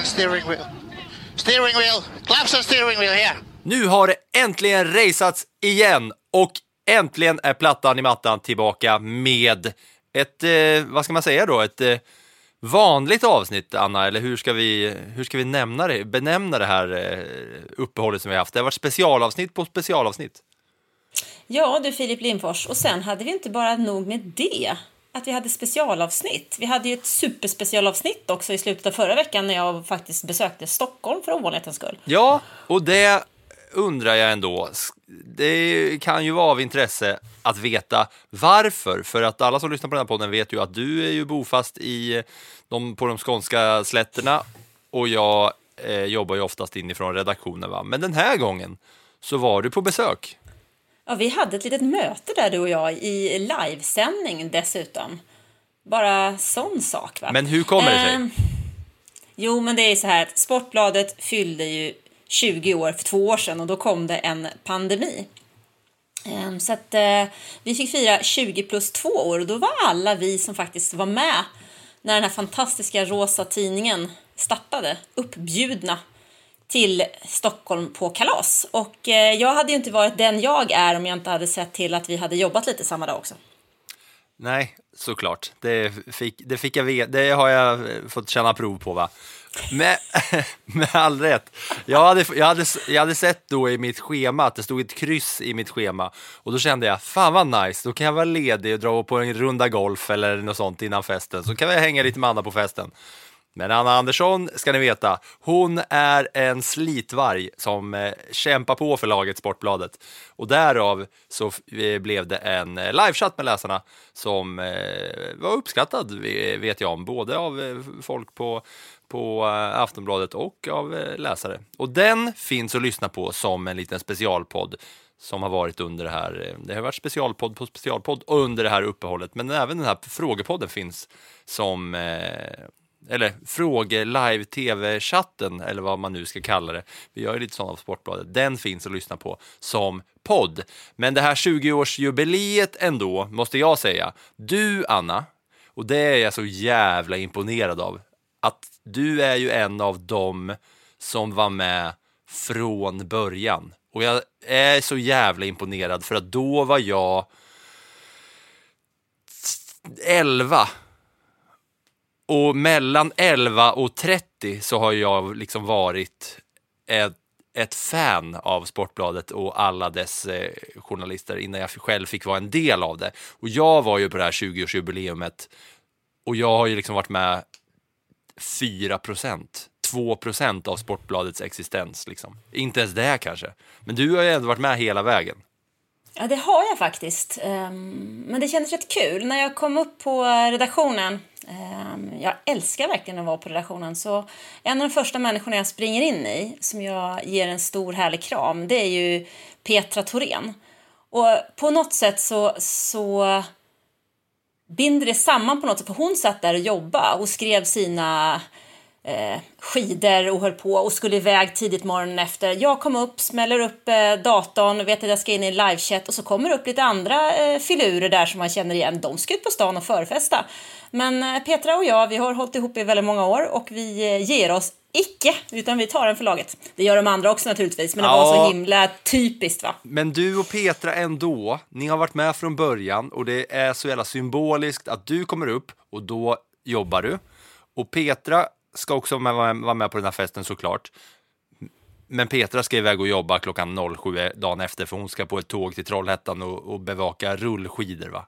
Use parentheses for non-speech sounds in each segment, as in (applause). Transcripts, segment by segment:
and steering wheel. Steering wheel, claps and steering wheel here. Nu har det äntligen raceats igen och äntligen är plattan i mattan tillbaka med ett, eh, vad ska man säga då, ett eh, vanligt avsnitt, Anna, eller hur ska vi, hur ska vi nämna det, benämna det här eh, uppehållet som vi har haft? Det har varit specialavsnitt på specialavsnitt. Ja, du Filip Lindfors. Och sen hade vi inte bara nog med det, att vi hade specialavsnitt. Vi hade ju ett superspecialavsnitt också i slutet av förra veckan när jag faktiskt besökte Stockholm för ovanlighetens skull. Ja, och det undrar jag ändå. Det kan ju vara av intresse att veta varför. För att alla som lyssnar på den här podden vet ju att du är ju bofast i eh, de, på de skånska slätterna och jag eh, jobbar ju oftast inifrån redaktionen. Va? Men den här gången så var du på besök. Ja, vi hade ett litet möte där du och jag i livesändning dessutom. Bara sån sak va? Men hur kommer det sig? Ehm, jo, men det är så här att Sportbladet fyllde ju 20 år för två år sedan och då kom det en pandemi. Ehm, Så att eh, vi fick fira 20 plus två år och då var alla vi som faktiskt var med när den här fantastiska rosa tidningen startade uppbjudna till Stockholm på kalas. Och eh, jag hade ju inte varit den jag är om jag inte hade sett till att vi hade jobbat lite samma dag också. Nej, såklart. Det fick, det fick jag. Det har jag eh, fått känna prov på, va? Med, (laughs) med all rätt. Jag hade, jag, hade, jag hade sett då i mitt schema att det stod ett kryss i mitt schema och då kände jag, fan vad nice, då kan jag vara ledig och dra på en runda golf eller något sånt innan festen, så kan vi hänga lite med Anna på festen. Men Anna Andersson ska ni veta, hon är en slitvarg som eh, kämpar på för laget Sportbladet. Och därav så eh, blev det en eh, livechatt med läsarna som eh, var uppskattad, vet jag om, både av eh, folk på, på eh, Aftonbladet och av läsare. Och den finns att lyssna på som en liten specialpodd som har varit under det här. Det har varit specialpodd på specialpodd under det här uppehållet, men även den här frågepodden finns som eh, eller fråge live tv-chatten eller vad man nu ska kalla det. Vi gör ju lite sådana på Sportbladet. Den finns att lyssna på som podd. Men det här 20-årsjubileet ändå, måste jag säga. Du, Anna, och det är jag så jävla imponerad av, att du är ju en av dem som var med från början. Och jag är så jävla imponerad för att då var jag 11 och mellan 11 och 30 så har jag liksom varit ett, ett fan av Sportbladet och alla dess eh, journalister innan jag själv fick vara en del av det. Och jag var ju på det här 20-årsjubileumet och jag har ju liksom varit med 4 procent. 2 procent av Sportbladets existens. Liksom. Inte ens det kanske. Men du har ju ändå varit med hela vägen. Ja, det har jag faktiskt. Ehm, men det kändes rätt kul. När jag kom upp på redaktionen, ehm, jag älskar verkligen att vara på redaktionen, så en av de första människorna jag springer in i, som jag ger en stor härlig kram, det är ju Petra Thorén. Och på något sätt så, så binder det samman på något sätt, för hon satt där och jobbade och skrev sina eh, skidor och höll på och skulle iväg tidigt morgonen efter. Jag kom upp, smäller upp eh, datorn, vet att jag ska in i livechatt och så kommer det upp lite andra eh, filurer där som man känner igen. De ska ut på stan och förfesta. Men eh, Petra och jag, vi har hållit ihop i väldigt många år och vi eh, ger oss icke, utan vi tar den för laget. Det gör de andra också naturligtvis, men det var Ja. så himla typiskt va. Men du och Petra ändå, ni har varit med från början och det är så jävla symboliskt att du kommer upp och då jobbar du. Och Petra ska också vara med på den här festen såklart. Men Petra ska iväg och jobba klockan 07 dagen efter för hon ska på ett tåg till Trollhättan och, och bevaka rullskidor. Va?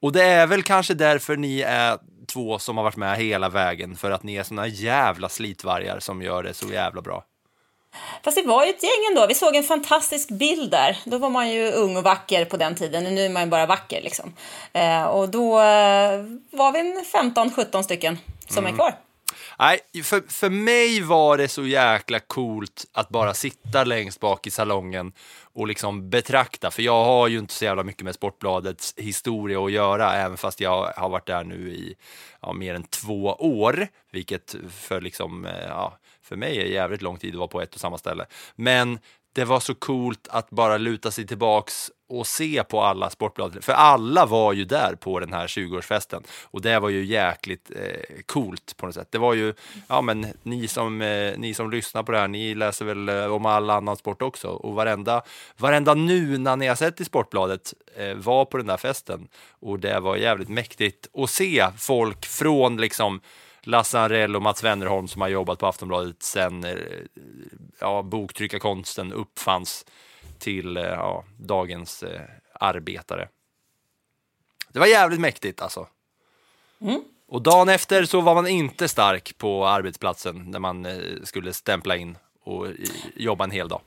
Och det är väl kanske därför ni är två som har varit med hela vägen, för att ni är såna jävla slitvargar som gör det så jävla bra. Fast det var ju ett gäng ändå. Vi såg en fantastisk bild där. Då var man ju ung och vacker på den tiden. Nu är man ju bara vacker liksom. Eh, och då eh, var vi en 15-17 stycken som är kvar. Nej, för, för mig var det så jäkla coolt att bara sitta längst bak i salongen och liksom betrakta, för jag har ju inte så jävla mycket med Sportbladets historia att göra, även fast jag har varit där nu i ja, mer än två år, vilket för, liksom, eh, ja, för mig är jävligt lång tid att vara på ett och samma ställe. Men det var så coolt att bara luta sig tillbaks och se på alla Sportbladet, för alla var ju där på den här 20-årsfesten och det var ju jäkligt eh, coolt på något sätt. Det var ju, ja men ni som, eh, ni som lyssnar på det här, ni läser väl eh, om all annan sport också. Och varenda, varenda nu när ni har sett i Sportbladet eh, var på den där festen. Och det var jävligt mäktigt att se folk från liksom Lasse Anrell och Mats Wennerholm som har jobbat på Aftonbladet sen eh, ja, boktryckarkonsten uppfanns till eh, ja, dagens eh, arbetare. Det var jävligt mäktigt alltså. Och dagen efter så var man inte stark på arbetsplatsen när man eh, skulle stämpla in och eh, jobba en hel dag.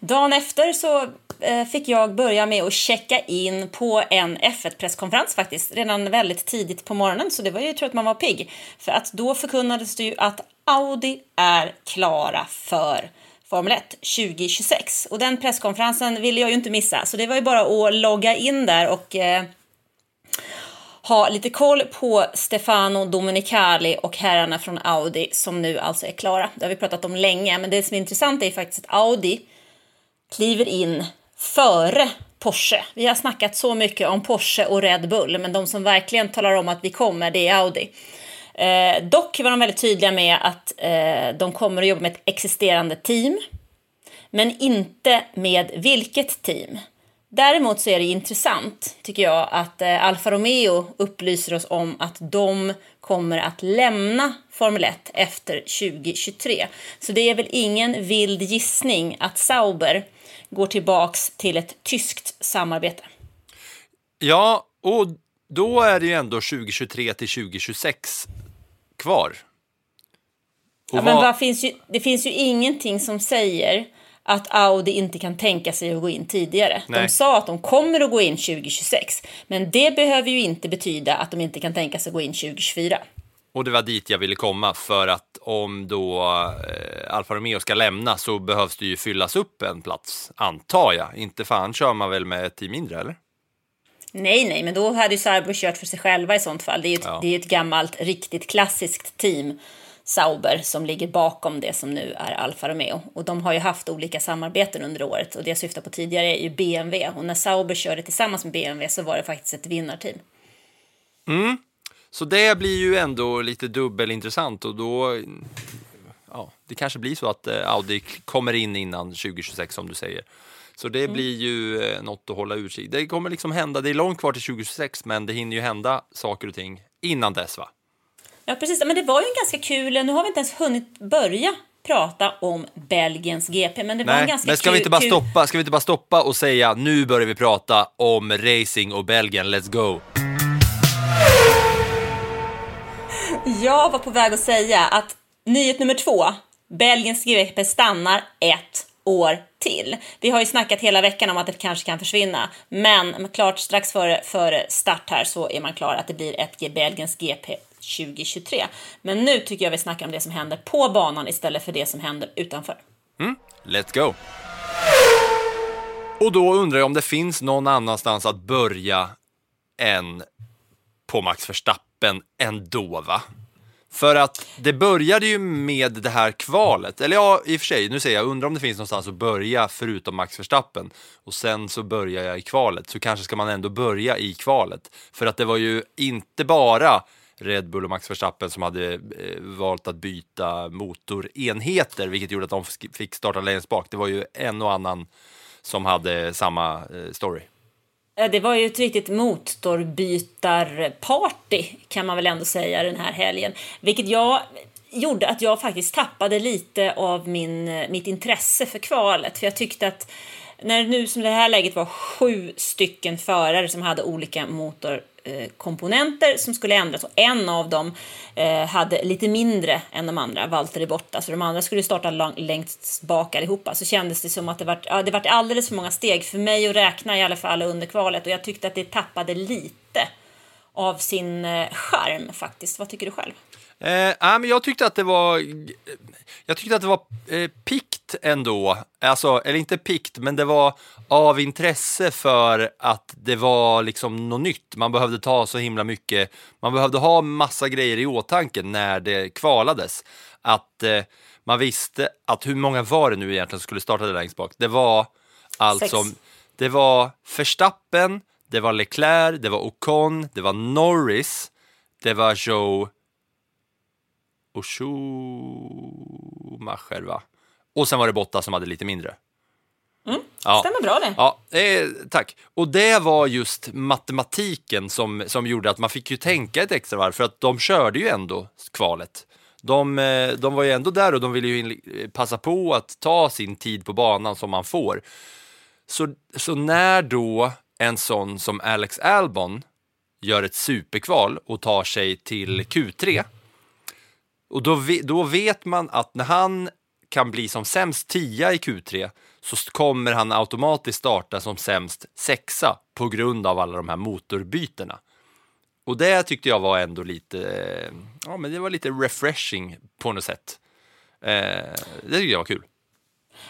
Dagen efter så eh, fick jag börja med att checka in på en F1-presskonferens faktiskt, redan väldigt tidigt på morgonen, så det var ju tur att man var pigg. För att då förkunnades det ju att Audi är klara för Formel 1 2026. Och den presskonferensen ville jag ju inte missa, så det var ju bara att logga in där och eh, ha lite koll på Stefano Dominicali och herrarna från Audi som nu alltså är klara. Det har vi pratat om länge, men det som är intressant är faktiskt att Audi kliver in före Porsche. Vi har snackat så mycket om Porsche och Red Bull, men de som verkligen talar om att vi kommer, det är Audi. Eh, dock var de väldigt tydliga med att eh, de kommer att jobba med ett existerande team, men inte med vilket team. Däremot så är det intressant, tycker jag, att eh, Alfa Romeo upplyser oss om att de kommer att lämna Formel 1 efter 2023. Så det är väl ingen vild gissning att Sauber går tillbaks till ett tyskt samarbete. Ja, och då är det ju ändå 2023 till 2026 kvar. Och Ja, men vad- finns ju, det finns ju ingenting som säger att Audi inte kan tänka sig att gå in tidigare. De Nej. sa att de kommer att gå in 2026, men det behöver ju inte betyda att de inte kan tänka sig att gå in 2024. Och det var dit jag ville komma för att om då eh, Alfa Romeo ska lämna så behövs det ju fyllas upp en plats, antar jag. Inte fan kör man väl med ett team mindre eller? Nej, nej, men då hade ju Sauber kört för sig själva i sånt fall. Det är ju ett, Ja. det är ett gammalt, riktigt klassiskt team, Sauber, som ligger bakom det som nu är Alfa Romeo. Och de har ju haft olika samarbeten under året och det jag syftar på tidigare är ju BMW. Och när Sauber körde tillsammans med BMW så var det faktiskt ett vinnarteam. Så det blir ju ändå lite dubbelintressant och då, ja, det kanske blir så att eh, Audi kommer in innan 2026 som du säger. Så det blir ju eh, något att hålla utkik. Det kommer liksom hända, det är långt kvar till 2026 men det hinner ju hända saker och ting innan dess va? Ja, precis. Men det var ju en ganska kul... Nu har vi inte ens hunnit börja prata om Belgiens GP, men det var en Nej, ganska men ska vi inte bara stoppa, ska vi inte bara stoppa och säga nu börjar vi prata om racing och Belgien, let's go. Jag var på väg att säga att nyhet nummer två, Belgiens GP stannar ett år till. Vi har ju snackat hela veckan om att det kanske kan försvinna, men klart strax före, före start här så är man klar att det blir ett Belgiens GP 2023. Men nu tycker jag vi snackar om det som händer på banan istället för det som händer utanför. Mm, let's go! Och då undrar jag om det finns någon annanstans att börja än på Max Verstappen ändå, va? För att det började ju med det här kvalet, eller ja, i och för sig, nu säger jag, undrar om det finns någonstans att börja förutom Max Verstappen och sen så börjar jag i kvalet, så kanske ska man ändå börja i kvalet. För att det var ju inte bara Red Bull och Max Verstappen som hade eh, valt att byta motorenheter, vilket gjorde att de fick starta längst bak. Det var ju en och annan som hade samma eh, story. Eh, det var ju ett riktigt motorbytarparty kan man väl ändå säga den här helgen. Vilket jag gjorde att jag faktiskt tappade lite av min, mitt intresse för kvalet. För jag tyckte att när det nu som det här läget var sju stycken förare som hade olika Eh, komponenter som skulle ändras och en av dem eh, hade lite mindre än de andra, Walter är borta, så de andra skulle starta längst bak allihopa, så kändes det som att det vart ja, det vart alldeles för många steg för mig att räkna i alla fall under kvalet och jag tyckte att det tappade lite av sin eh, charm faktiskt. Vad tycker du själv? Eh, men jag tyckte att det var, jag tyckte att det var eh, pikt ändå. Alltså, eller inte pikt, men det var av intresse för att det var liksom något nytt. Man behövde ta så himla mycket, man behövde ha massa grejer i åtanke när det kvalades. Att eh, man visste att hur många var det nu egentligen som skulle starta det längst bak? Det var alltså, Sex. det var Verstappen, det var Leclerc, det var Ocon, det var Norris, det var Joe och Schumacher va? Och sen var det Bottas som hade lite mindre. Ja. Stämmer bra det. Ja, eh, tack. Och det var just matematiken som, som gjorde att man fick ju tänka ett extra varv för att de körde ju ändå kvalet. De, eh, de var ju ändå där och de ville ju in, passa på att ta sin tid på banan som man får. Så, så när då en sån som Alex Albon gör ett superkval och tar sig till Q3 och då, då vet man att när han kan bli som sämst tia i Q3 så kommer han automatiskt starta som sämst sexa på grund av alla de här motorbytena. Och det tyckte jag var ändå lite, eh, ja men det var lite refreshing på något sätt. Eh, det tyckte jag var kul.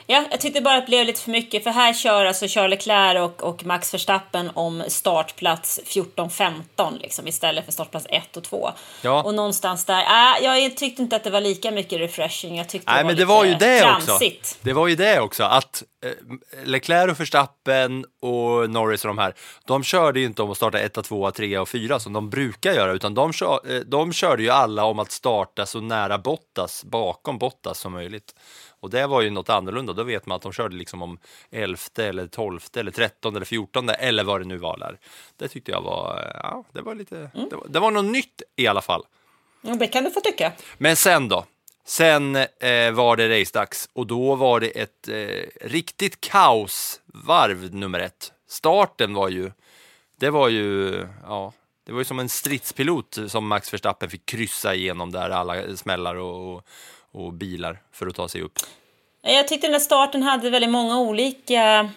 Ja, jag tyckte bara att det blev lite för mycket, för här kör alltså Charles Leclerc och, och Max Verstappen om startplats 14-15 liksom, istället för startplats 1 och 2. Ja. Och någonstans där, äh, jag tyckte inte att det var lika mycket refreshing, jag tyckte Nej, det var men det lite var ju det också. tramsigt. Det var ju det också, att eh, Leclerc och Verstappen och Norris och de här, de körde ju inte om att starta 1, 2, 3 och 4 som de brukar göra, utan de, kör, eh, de körde ju alla om att starta så nära Bottas, bakom Bottas som möjligt. Och det var ju något annorlunda, då vet man att de körde liksom om 11 eller 12 eller 13 eller 14 eller vad det nu var där. Det tyckte jag var, eh, ja, det var lite, det, var, det var något nytt i alla fall. Ja, det kan du få tycka. Men sen då? Sen eh, var det racedags och då var det ett eh, riktigt kaosvarv nummer ett. Starten var ju, det var ju, ja, det var ju som en stridspilot som Max Verstappen fick kryssa igenom där alla smällar och, och, och bilar för att ta sig upp. Jag tyckte den där starten hade väldigt många olika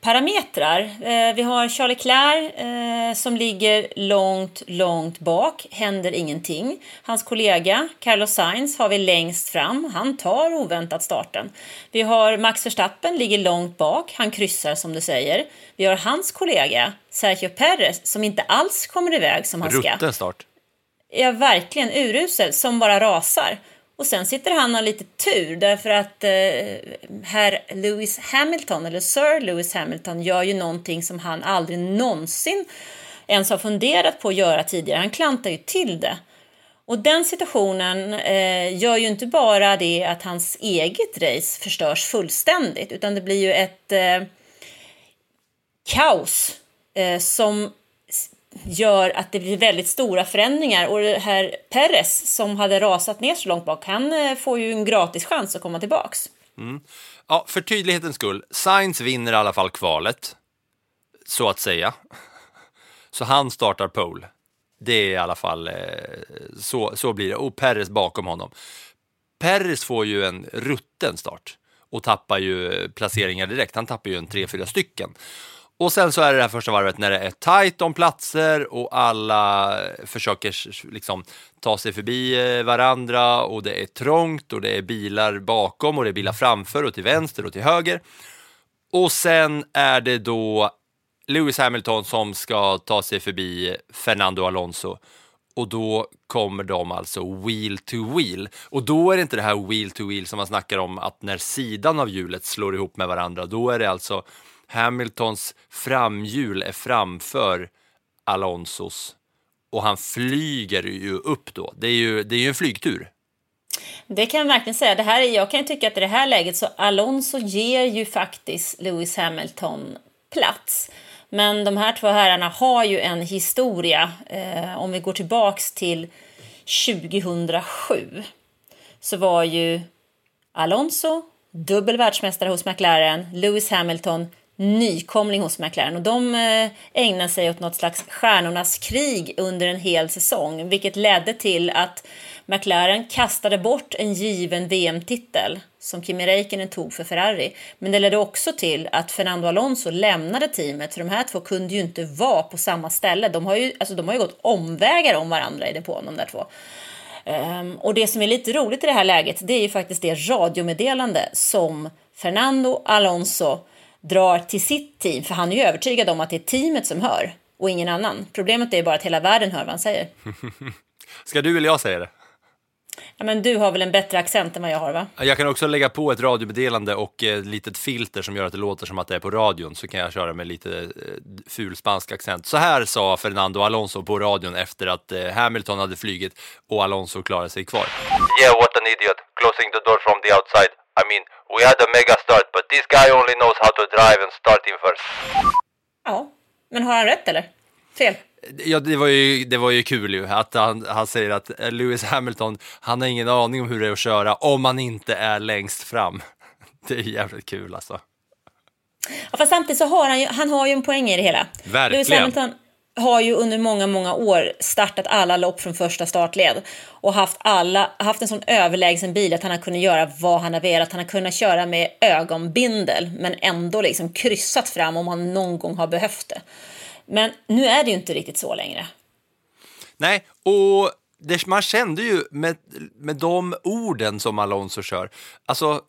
parametrar. Eh, vi har Charles Leclerc eh, som ligger långt, långt bak, händer ingenting. Hans kollega Carlos Sainz har vi längst fram, han tar oväntat starten. Vi har Max Verstappen, ligger långt bak, han kryssar som du säger. Vi har hans kollega Sergio Perez som inte alls kommer iväg som han ska Rutten start. är verkligen urusel, som bara rasar. Och sen sitter han och har lite tur därför att eh, herr Lewis Hamilton, eller Sir Lewis Hamilton, gör ju någonting som han aldrig någonsin ens har funderat på att göra tidigare. Han klantar ju till det. Och den situationen eh, gör ju inte bara det att hans eget race förstörs fullständigt, utan det blir ju ett eh, kaos eh, som gör att det blir väldigt stora förändringar. Och det här Perez som hade rasat ner så långt bak, han eh, får ju en gratis chans att komma tillbaks. Mm. Ja, för tydlighetens skull, Sainz vinner i alla fall kvalet, så att säga. Så han startar pole. Det är i alla fall, eh, så, så blir det. Och Perez bakom honom. Perez får ju en rutten start och tappar ju placeringar direkt. Han tappar ju en tre, fyra stycken. Och sen så är det det här första varvet när det är tajt om platser och alla försöker liksom ta sig förbi eh, varandra och det är trångt och det är bilar bakom och det är bilar framför och till vänster och till höger. Och sen är det då Lewis Hamilton som ska ta sig förbi Fernando Alonso och då kommer de alltså wheel to wheel. Och då är det inte det här wheel to wheel som man snackar om att när sidan av hjulet slår ihop med varandra, då är det alltså Hamiltons framhjul är framför Alonsos och han flyger ju upp då. Det är ju, det är ju en flygtur. Det kan jag verkligen säga. Det här, jag kan ju tycka att i det här läget så Alonso ger ju faktiskt Lewis Hamilton plats. Men de här två herrarna har ju en historia, eh, om vi går tillbaks till 2007. så var ju Alonso dubbel världsmästare hos McLaren, Lewis Hamilton nykomling hos McLaren och de eh, ägnade sig åt något slags stjärnornas krig under en hel säsong vilket ledde till att McLaren kastade bort en given VM-titel som Kimi Räikkönen tog för Ferrari. Men det ledde också till att Fernando Alonso lämnade teamet för de här två kunde ju inte vara på samma ställe. De har ju, alltså, de har ju gått omvägar om varandra i depån de där två. Um, och det som är lite roligt i det här läget det är ju faktiskt det radiomeddelande som Fernando Alonso drar till sitt team, för han är ju övertygad om att det är teamet som hör och ingen annan. Problemet är bara att hela världen hör vad han säger. (laughs) Ska du eller jag säga det? Ja, men du har väl en bättre accent än vad jag har, va? Jag kan också lägga på ett radiomeddelande och ett litet filter som gör att det låter som att det är på radion, så kan jag köra med lite eh, ful spansk accent. Så här sa Fernando Alonso på radion efter att eh, Hamilton hade flugit och Alonso klarade sig kvar. Yeah, what an idiot. Closing the door from the outside. I mean, we had a mega start, but this guy only knows how to drive and start in first. Ja, men har han rätt eller? Fel? Ja, det var ju, det var ju kul ju att han, han säger att Lewis Hamilton, han har ingen aning om hur det är att köra om man inte är längst fram. (laughs) Det är jävligt kul alltså. Ja, fast samtidigt så har han ju, han har ju en poäng i det hela. Verkligen. Lewis Hamilton har ju under många, många år startat alla lopp från första startled och haft, alla, haft en sån överlägsen bil att han har kunnat göra vad han har velat. Han har kunnat köra med ögonbindel men ändå liksom kryssat fram om han någon gång har behövt det. Men nu är det ju inte riktigt så längre. Nej, och det, man kände ju med, med de orden som Alonso kör, alltså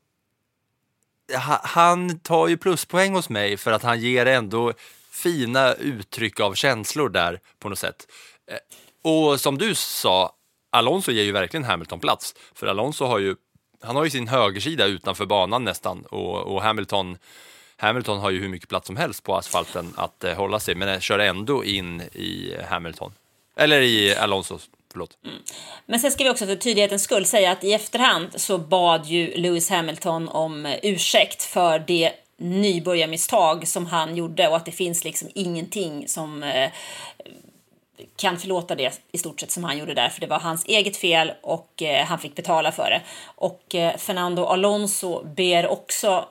han tar ju pluspoäng hos mig för att han ger ändå fina uttryck av känslor där på något sätt. Eh, och som du sa, Alonso ger ju verkligen Hamilton plats, för Alonso har ju, han har ju sin högersida utanför banan nästan och, och Hamilton Hamilton har ju hur mycket plats som helst på asfalten att eh, hålla sig, men eh, kör ändå in i Hamilton. Eller i Alonso, förlåt. Mm. Men sen ska vi också för tydlighetens skull säga att i efterhand så bad ju Lewis Hamilton om ursäkt för det nybörjarmisstag som han gjorde och att det finns liksom ingenting som eh, kan förlåta det i stort sett som han gjorde där, för det var hans eget fel och eh, han fick betala för det. Och eh, Fernando Alonso ber också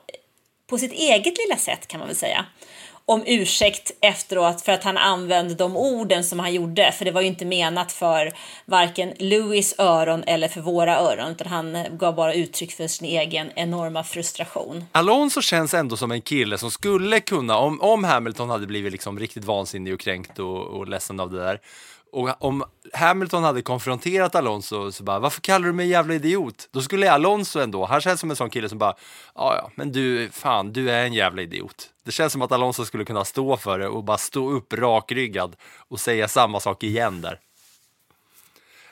på sitt eget lilla sätt kan man väl säga om ursäkt efteråt för att han använde de orden som han gjorde, för det var ju inte menat för varken Louis öron eller för våra öron, utan han gav bara uttryck för sin egen enorma frustration. Alonso känns ändå som en kille som skulle kunna, om, om Hamilton hade blivit liksom riktigt vansinnig och kränkt och, och ledsen av det där, och om Hamilton hade konfronterat Alonso så bara, varför kallar du mig jävla idiot? Då skulle Alonso ändå, han känns som en sån kille som bara, ja ja, men du, fan, du är en jävla idiot. Det känns som att Alonso skulle kunna stå för det och bara stå upp rakryggad och säga samma sak igen där.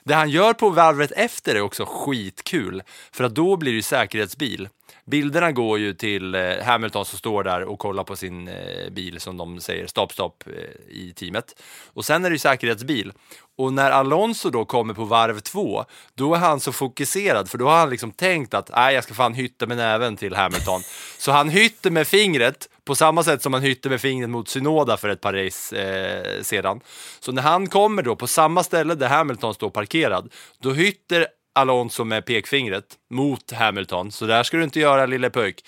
Det han gör på varvet efter är också skitkul, för att då blir det ju säkerhetsbil. Bilderna går ju till eh, Hamilton som står där och kollar på sin eh, bil som de säger stopp, stopp eh, i teamet. Och sen är det ju säkerhetsbil. Och när Alonso då kommer på varv två, då är han så fokuserad för då har han liksom tänkt att nej, jag ska fan hytta med näven till Hamilton. Så han hytter med fingret på samma sätt som han hytte med fingret mot Synoda för ett par race eh, sedan. Så när han kommer då på samma ställe där Hamilton står parkerad, då hytter Alonso med pekfingret mot Hamilton. Så där ska du inte göra lille pöjk.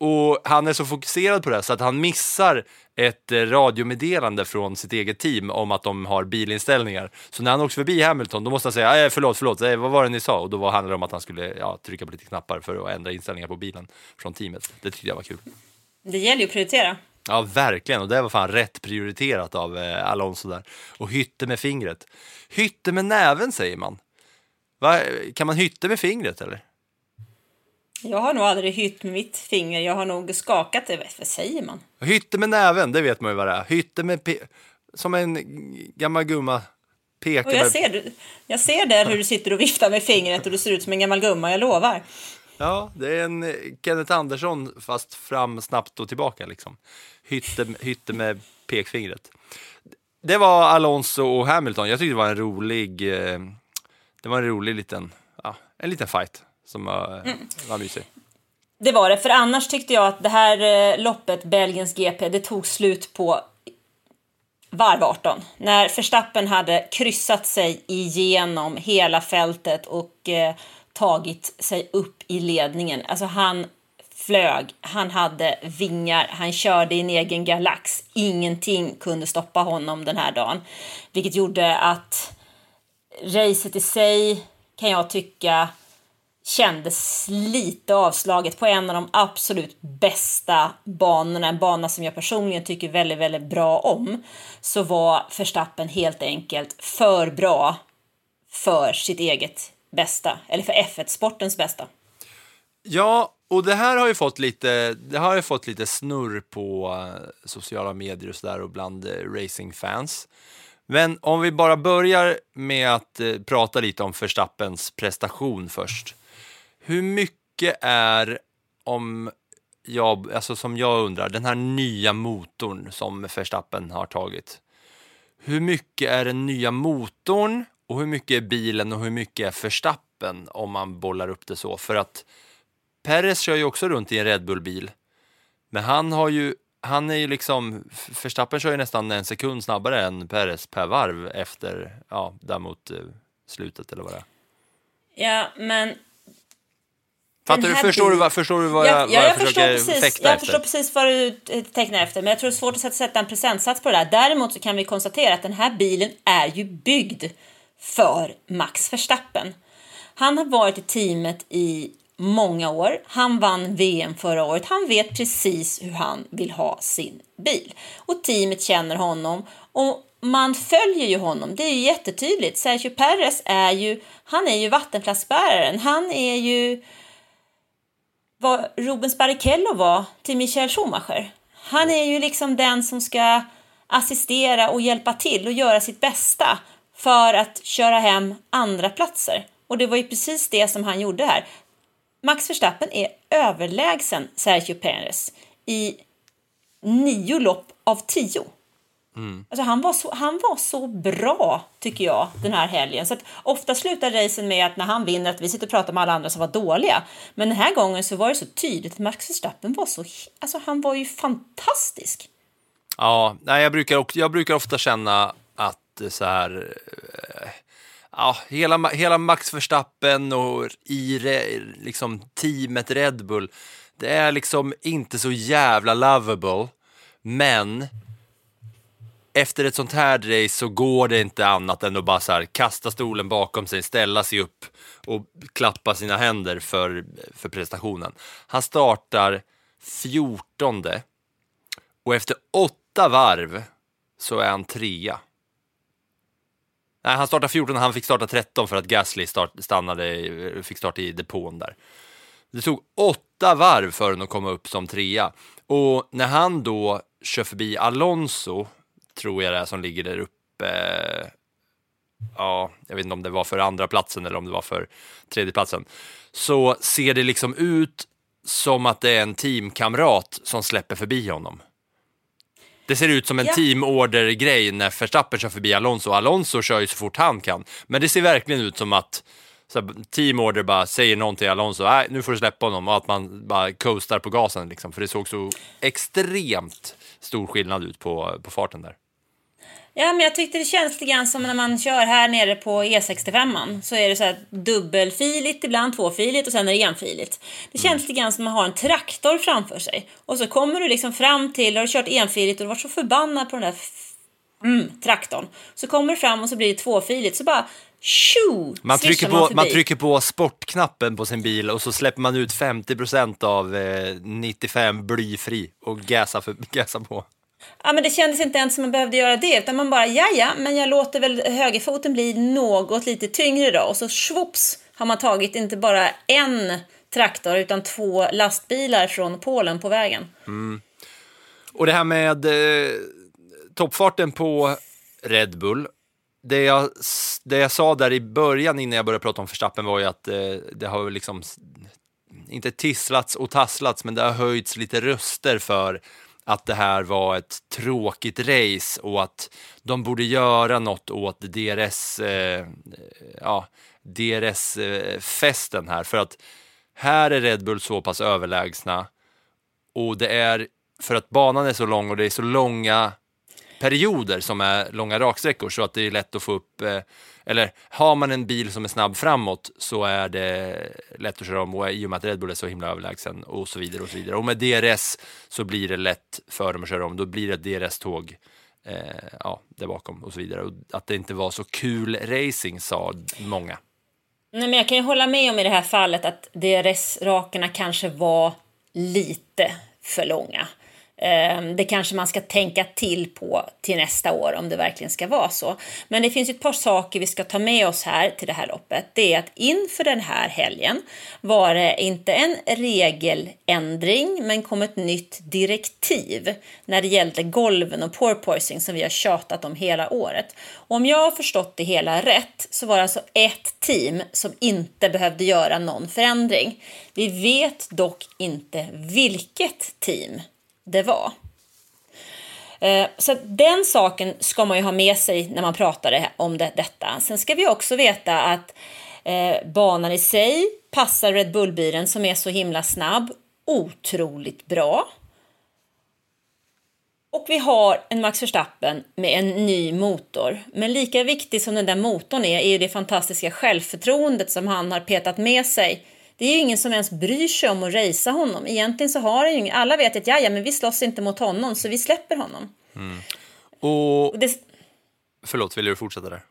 Och han är så fokuserad på det så att han missar ett eh, radiomeddelande från sitt eget team om att de har bilinställningar. Så när han åker förbi Hamilton, då måste han säga ah, förlåt, förlåt, eh, vad var det ni sa? Och då handlade det om att han skulle ja, trycka på lite knappar för att ändra inställningar på bilen från teamet. Det tyckte jag var kul. Det gäller ju att prioritera. Ja, verkligen. Och det var fan rätt prioriterat av eh, Alonso där. Och hytte med fingret. Hytte med näven säger man. Va? Kan man hytte med fingret eller? Jag har nog aldrig hytt med mitt finger, jag har nog skakat det. Vad säger man? Hytte med näven, det vet man ju vad det är. Hytte med pe- som en gammal gumma pekar Och jag med... ser, jag ser där hur du sitter och viftar med fingret och du ser ut som en gammal gumma, jag lovar. Ja, det är en Kenneth Andersson fast fram snabbt och tillbaka liksom. Hytte, hytte med pekfingret. Det var Alonso och Hamilton. Jag tyckte det var en rolig, eh, det var en rolig liten, ja, en liten fight som var, var mysig. Det var det, för annars tyckte jag att det här eh, loppet, Belgiens GP, det tog slut på varv 18. När Verstappen hade kryssat sig igenom hela fältet och eh, tagit sig upp i ledningen. Alltså han flög, han hade vingar, han körde i en egen galax. Ingenting kunde stoppa honom den här dagen. Vilket gjorde att racet i sig kan jag tycka kändes lite avslaget på en av de absolut bästa banorna, en bana som jag personligen tycker väldigt, väldigt bra om, så var Verstappen helt enkelt för bra för sitt eget bästa, eller för F1-sportens bästa. Ja, och det här har ju fått lite, det har ju fått lite snurr på eh, sociala medier och sådär och bland eh, racingfans. Men om vi bara börjar med att eh, prata lite om Verstappens prestation först. Hur mycket är, om jag, alltså som jag undrar, den här nya motorn som Verstappen har tagit. Hur mycket är den nya motorn och hur mycket är bilen och hur mycket är Verstappen om man bollar upp det så? För att Perez kör ju också runt i en Red Bull-bil. Men han har ju, han är ju liksom, Verstappen kör ju nästan en sekund snabbare än Perez per varv efter, ja, däremot eh, slutet eller vad det är. Ja, men Fattar du, förstår, du vad, förstår du vad jag, Ja, vad ja, jag, jag, förstår försöker precis, fäkta jag efter? förstår precis vad du tecknar efter, men jag tror det är svårt att sätta- sätta en procentsats på det där. Däremot så kan vi konstatera att den här bilen är ju byggd för Max Verstappen. Han har varit i teamet i många år. Han vann VM förra året. Han vet precis hur han vill ha sin bil. Och teamet känner honom och man följer ju honom. Det är ju jättetydligt. Sergio Perez är ju, han är ju vattenflaskbäraren. Han är ju vad Rubens Barrichello var till Michael Schumacher. Han är ju liksom den som ska assistera och hjälpa till och göra sitt bästa för att köra hem andra platser. Och det var ju precis det som han gjorde här. Max Verstappen är överlägsen Sergio Perez i nio lopp av tio. Alltså han, var så, han var så bra, tycker jag, den här helgen. Så ofta slutar racen med att när han vinner att vi sitter och pratar med alla andra som var dåliga. Men den här gången så var det så tydligt att Max Verstappen var så... Alltså han var ju fantastisk. Ja, nej, jag, brukar, jag brukar ofta känna Eh, så här... Eh, ja, hela, hela Max Verstappen och i re- liksom, teamet Red Bull, det är liksom inte så jävla lovable, men efter ett sånt här race så går det inte annat än att bara så här, kasta stolen bakom sig, ställa sig upp och klappa sina händer för, för prestationen. Han startar 14 och efter åtta varv så är han trea. Nej, han startade 14 han fick starta 13 för att Gasly start, stannade, fick starta i depån där. Det tog åtta varv för honom att komma upp som trea. Och när han då kör förbi Alonso, tror jag det är, som ligger där uppe. Ja, jag vet inte om det var för andra platsen eller om det var för tredje platsen. Så ser det liksom ut som att det är en teamkamrat som släpper förbi honom. Det ser ut som en Ja. teamorder-grej när Verstappen kör förbi Alonso. Alonso kör ju så fort han kan. Men det ser verkligen ut som att teamorder bara säger någon till Alonso, nej nu får du släppa honom och att man bara coastar på gasen liksom. För det såg så extremt stor skillnad ut på, på farten där. Ja, men jag tyckte det känns lite grann som när man kör här nere på E65. Så är det så här dubbelfiligt, ibland tvåfiligt och sen är det enfiligt. Det känns lite grann som att man har en traktor framför sig. Och så kommer du liksom fram till, har du kört enfiligt och du var så förbannad på den där mm, traktorn. Så kommer du fram och så blir det tvåfiligt. Så bara tjo! Man trycker, på, förbi. man trycker på sportknappen på sin bil och så släpper man ut 50% av eh, 95 blyfri och gasar, för, gasar på. Ja, men det kändes inte ens som man behövde göra det, utan man bara, ja, ja, men jag låter väl högerfoten bli något lite tyngre då. Och så svops har man tagit inte bara en traktor, utan två lastbilar från Polen på vägen. Mm. Och det här med eh, toppfarten på Red Bull. Det jag, det jag sa där i början innan jag började prata om Verstappen var ju att eh, det har liksom inte tisslats och tasslats, men det har höjts lite röster för att det här var ett tråkigt race och att de borde göra något åt DRS, eh, ja, DRS-festen eh, här. För att här är Red Bull så pass överlägsna och det är för att banan är så lång och det är så långa perioder som är långa raksträckor så att det är lätt att få upp, eh, eller har man en bil som är snabb framåt så är det lätt att köra om och i och med att Red Bull är så himla överlägsen och så vidare och så vidare. Och med DRS så blir det lätt för dem att köra om, då blir det DRS-tåg eh, ja, där bakom och så vidare. Och att det inte var så kul racing sa många. Nej, men jag kan ju hålla med om i det här fallet att DRS-rakerna kanske var lite för långa. Ehm, det kanske man ska tänka till på till nästa år om det verkligen ska vara så. Men det finns ett par saker vi ska ta med oss här till det här loppet. Det är att inför den här helgen var det inte en regeländring men kom ett nytt direktiv när det gällde golven och porpoising som vi har tjatat om hela året. Och om jag har förstått det hela rätt så var det alltså ett team som inte behövde göra någon förändring. Vi vet dock inte vilket team det var. Eh, så den saken ska man ju ha med sig när man pratar om det, detta. Sen ska vi också veta att eh, banan i sig passar Red Bull-bilen som är så himla snabb otroligt bra. Och vi har en Max Verstappen med en ny motor. Men lika viktig som den där motorn är, är ju det fantastiska självförtroendet som han har petat med sig. Det är ju ingen som ens bryr sig om att racea honom. Egentligen så har han ju. Alla vet att ja, men vi slåss inte mot honom, så vi släpper honom. Och Och det, förlåt, vill du fortsätta där?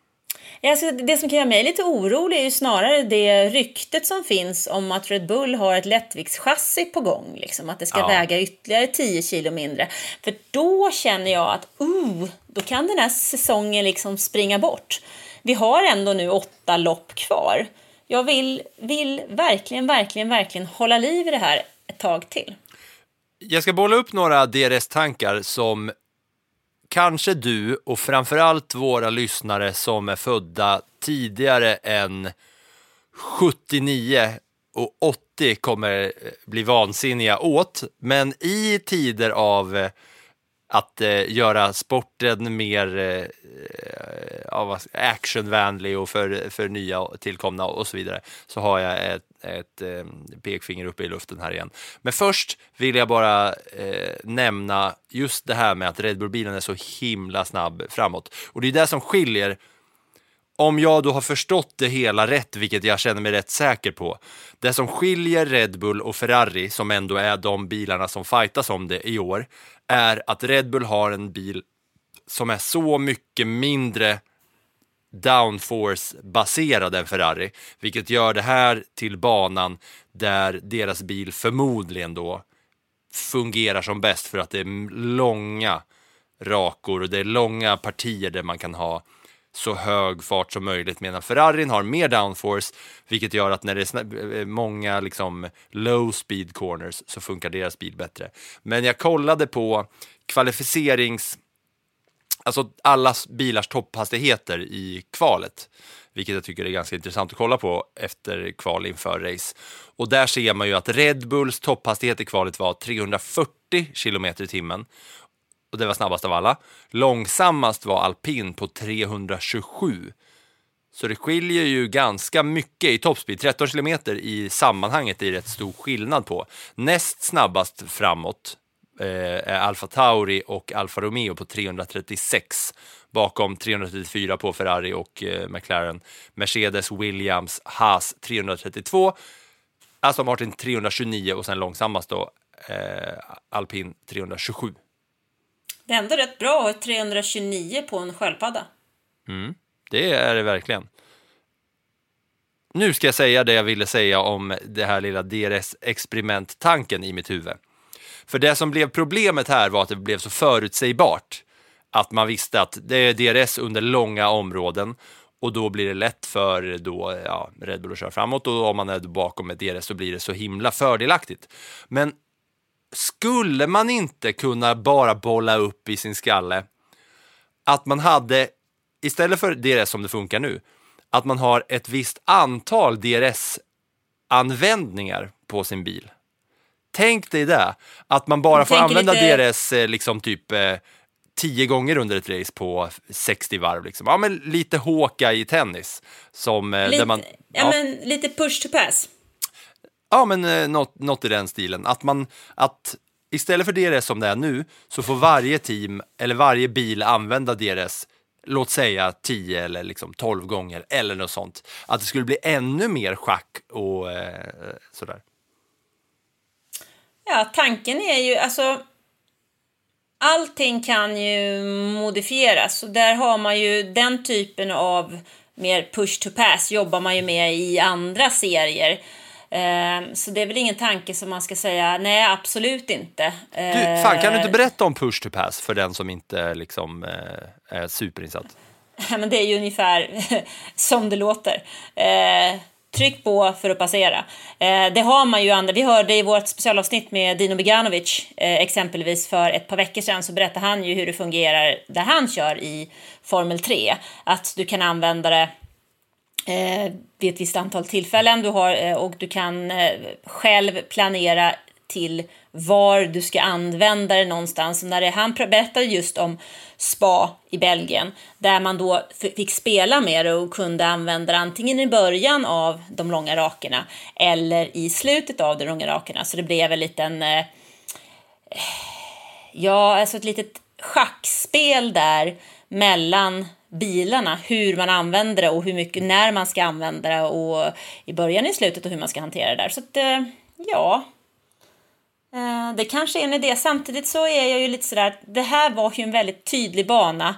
Alltså, det som kan göra mig lite orolig är ju snarare det ryktet som finns om att Red Bull har ett lättviktschassi på gång. Liksom, att det ska Ja. väga ytterligare 10 kilo mindre. För då känner jag att uh, då kan den här säsongen liksom springa bort. Vi har ändå nu åtta lopp kvar. Jag vill, vill verkligen, verkligen, verkligen hålla liv i det här ett tag till. Jag ska bolla upp några DRS-tankar som kanske du och framförallt våra lyssnare som är födda tidigare än 79 och 80 kommer bli vansinniga åt. Men i tider av eh, att eh, göra sporten mer eh, actionvänlig och för, för nya och tillkomna och så vidare så har jag ett, ett eh, pekfinger uppe i luften här igen. Men först vill jag bara eh, nämna just det här med att Red Bull-bilen är så himla snabb framåt. Och det är det som skiljer om jag då har förstått det hela rätt, vilket jag känner mig rätt säker på. Det som skiljer Red Bull och Ferrari, som ändå är de bilarna som fightas om det i år, är att Red Bull har en bil som är så mycket mindre downforce-baserad än Ferrari, vilket gör det här till banan där deras bil förmodligen då fungerar som bäst för att det är långa rakor och det är långa partier där man kan ha så hög fart som möjligt medan Ferrarin har mer downforce vilket gör att när det är eh, många liksom low speed corners så funkar deras bil bättre. Men jag kollade på kvalificerings alltså alla bilars topphastigheter i kvalet, vilket jag tycker är ganska intressant att kolla på efter kval inför race. Och där ser man ju att Red Bulls topphastighet i kvalet var 340 km i timmen och det var snabbast av alla. Långsammast var alpin på 327. Så det skiljer ju ganska mycket i toppspeed. 13 kilometer i sammanhanget är rätt stor skillnad på. Näst snabbast framåt eh, är Alfa Tauri och Alfa Romeo på 336. Bakom 334 på Ferrari och eh, McLaren. Mercedes, Williams, Haas 332. Aston Martin 329 och sen långsammast då eh, Alpin 327. Det är ändå rätt bra att ha 329 på en sköldpadda. Mm, det är det verkligen. Nu ska jag säga det jag ville säga om det här lilla DRS-experimenttanken i mitt huvud. För det som blev problemet här var att det blev så förutsägbart. Att man visste att det är DRS under långa områden och då blir det lätt för då, ja, Red Bull att köra framåt och om man är bakom med DRS så blir det så himla fördelaktigt. Men skulle man inte kunna bara bolla upp i sin skalle att man hade, istället för DRS som det funkar nu, att man har ett visst antal DRS-användningar på sin bil. Tänk dig det, att man bara Jag får använda lite- DRS eh, liksom typ eh, tio gånger under ett race på 60 varv. Liksom. Ja, men lite håka i tennis. Som, eh, Lite, där man, ja, men lite push to pass. Ja, men eh, något, något i den stilen. Att man, att istället för DRS som det är nu så får varje team eller varje bil använda DRS låt säga 10 eller liksom 12 gånger eller något sånt. Att det skulle bli ännu mer schack och eh, sådär. Ja, tanken är ju alltså allting kan ju modifieras och där har man ju den typen av mer push to pass jobbar man ju med i andra serier. Ehm, Så det är väl ingen tanke som man ska säga nej, absolut inte. Du, fan, kan du inte Eh, berätta om push to pass för den som inte liksom, eh, är superinsatt? (laughs) Men det är ju ungefär (laughs) som det låter. Eh, tryck på för att passera. Det har man ju andra. Vi hörde i vårt specialavsnitt med Dino Beganovic eh, exempelvis för ett par veckor sedan så berättade han ju hur det fungerar där han kör i Formel 3. Att du kan använda det Eh, vid ett visst antal tillfällen du har, eh, och du kan eh, själv planera till var du ska använda det någonstans. Och när det, han berättade just om spa i Belgien där man då fick spela med det och kunde använda det antingen i början av de långa rakerna eller i slutet av de långa rakerna. Så det blev en liten eh, Ja, alltså ett litet schackspel där mellan bilarna, hur man använder det och hur mycket, när man ska använda det och i början i slutet och hur man ska hantera det där. Så att, eh, ja, eh, det kanske är en idé. Samtidigt så är jag ju lite sådär, det här var ju en väldigt tydlig bana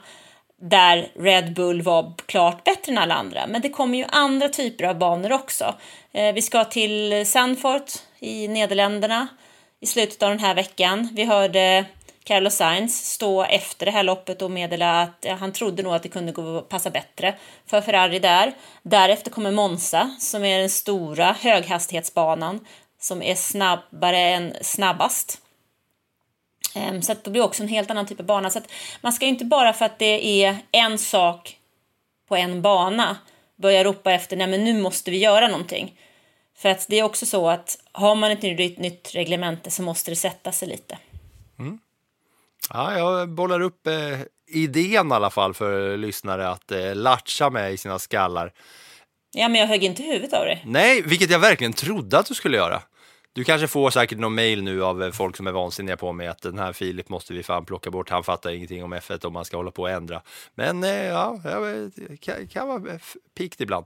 där Red Bull var klart bättre än alla andra. Men det kommer ju andra typer av banor också. Eh, vi ska till Sandfort i Nederländerna i slutet av den här veckan. Vi hörde Carlos Sainz stå efter det här loppet och meddela att eh, han trodde nog att det kunde gå passa bättre för Ferrari där. Därefter kommer Monza som är den stora höghastighetsbanan som är snabbare än snabbast. Ehm, så att det blir också en helt annan typ av bana. Så att man ska ju inte bara för att det är en sak på en bana börja ropa efter nej men nu måste vi göra någonting. För att det är också så att har man ett nytt, nytt reglemente så måste det sätta sig lite. Ja, jag bollar upp eh, idén i alla fall för lyssnare att eh, latcha med i sina skallar. Ja men jag högg inte huvudet av dig. Nej, vilket jag verkligen trodde att du skulle göra. Du kanske får säkert någon mail nu av eh, folk som är vansinniga på mig att den här Filip måste vi fan plocka bort. Han fattar ingenting om F1 om man ska hålla på och ändra. Men eh, ja, jag kan, kan vara f- pikt ibland.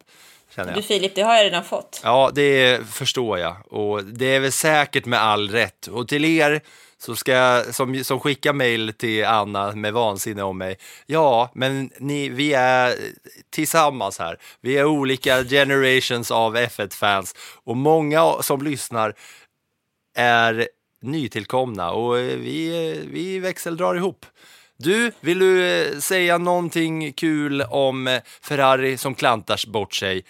Känner Du jag. Filip, det har jag redan fått. Ja, det förstår jag. Och det är väl säkert med all rätt. Och till er så ska jag, som, som skickar mejl till Anna med vansinne om mig. Ja, men ni, vi är tillsammans här. Vi är olika generations av F1-fans och många som lyssnar är nytillkomna och vi, vi växeldrar ihop. Du, vill du eh, säga någonting kul om Ferrari som klantar bort sig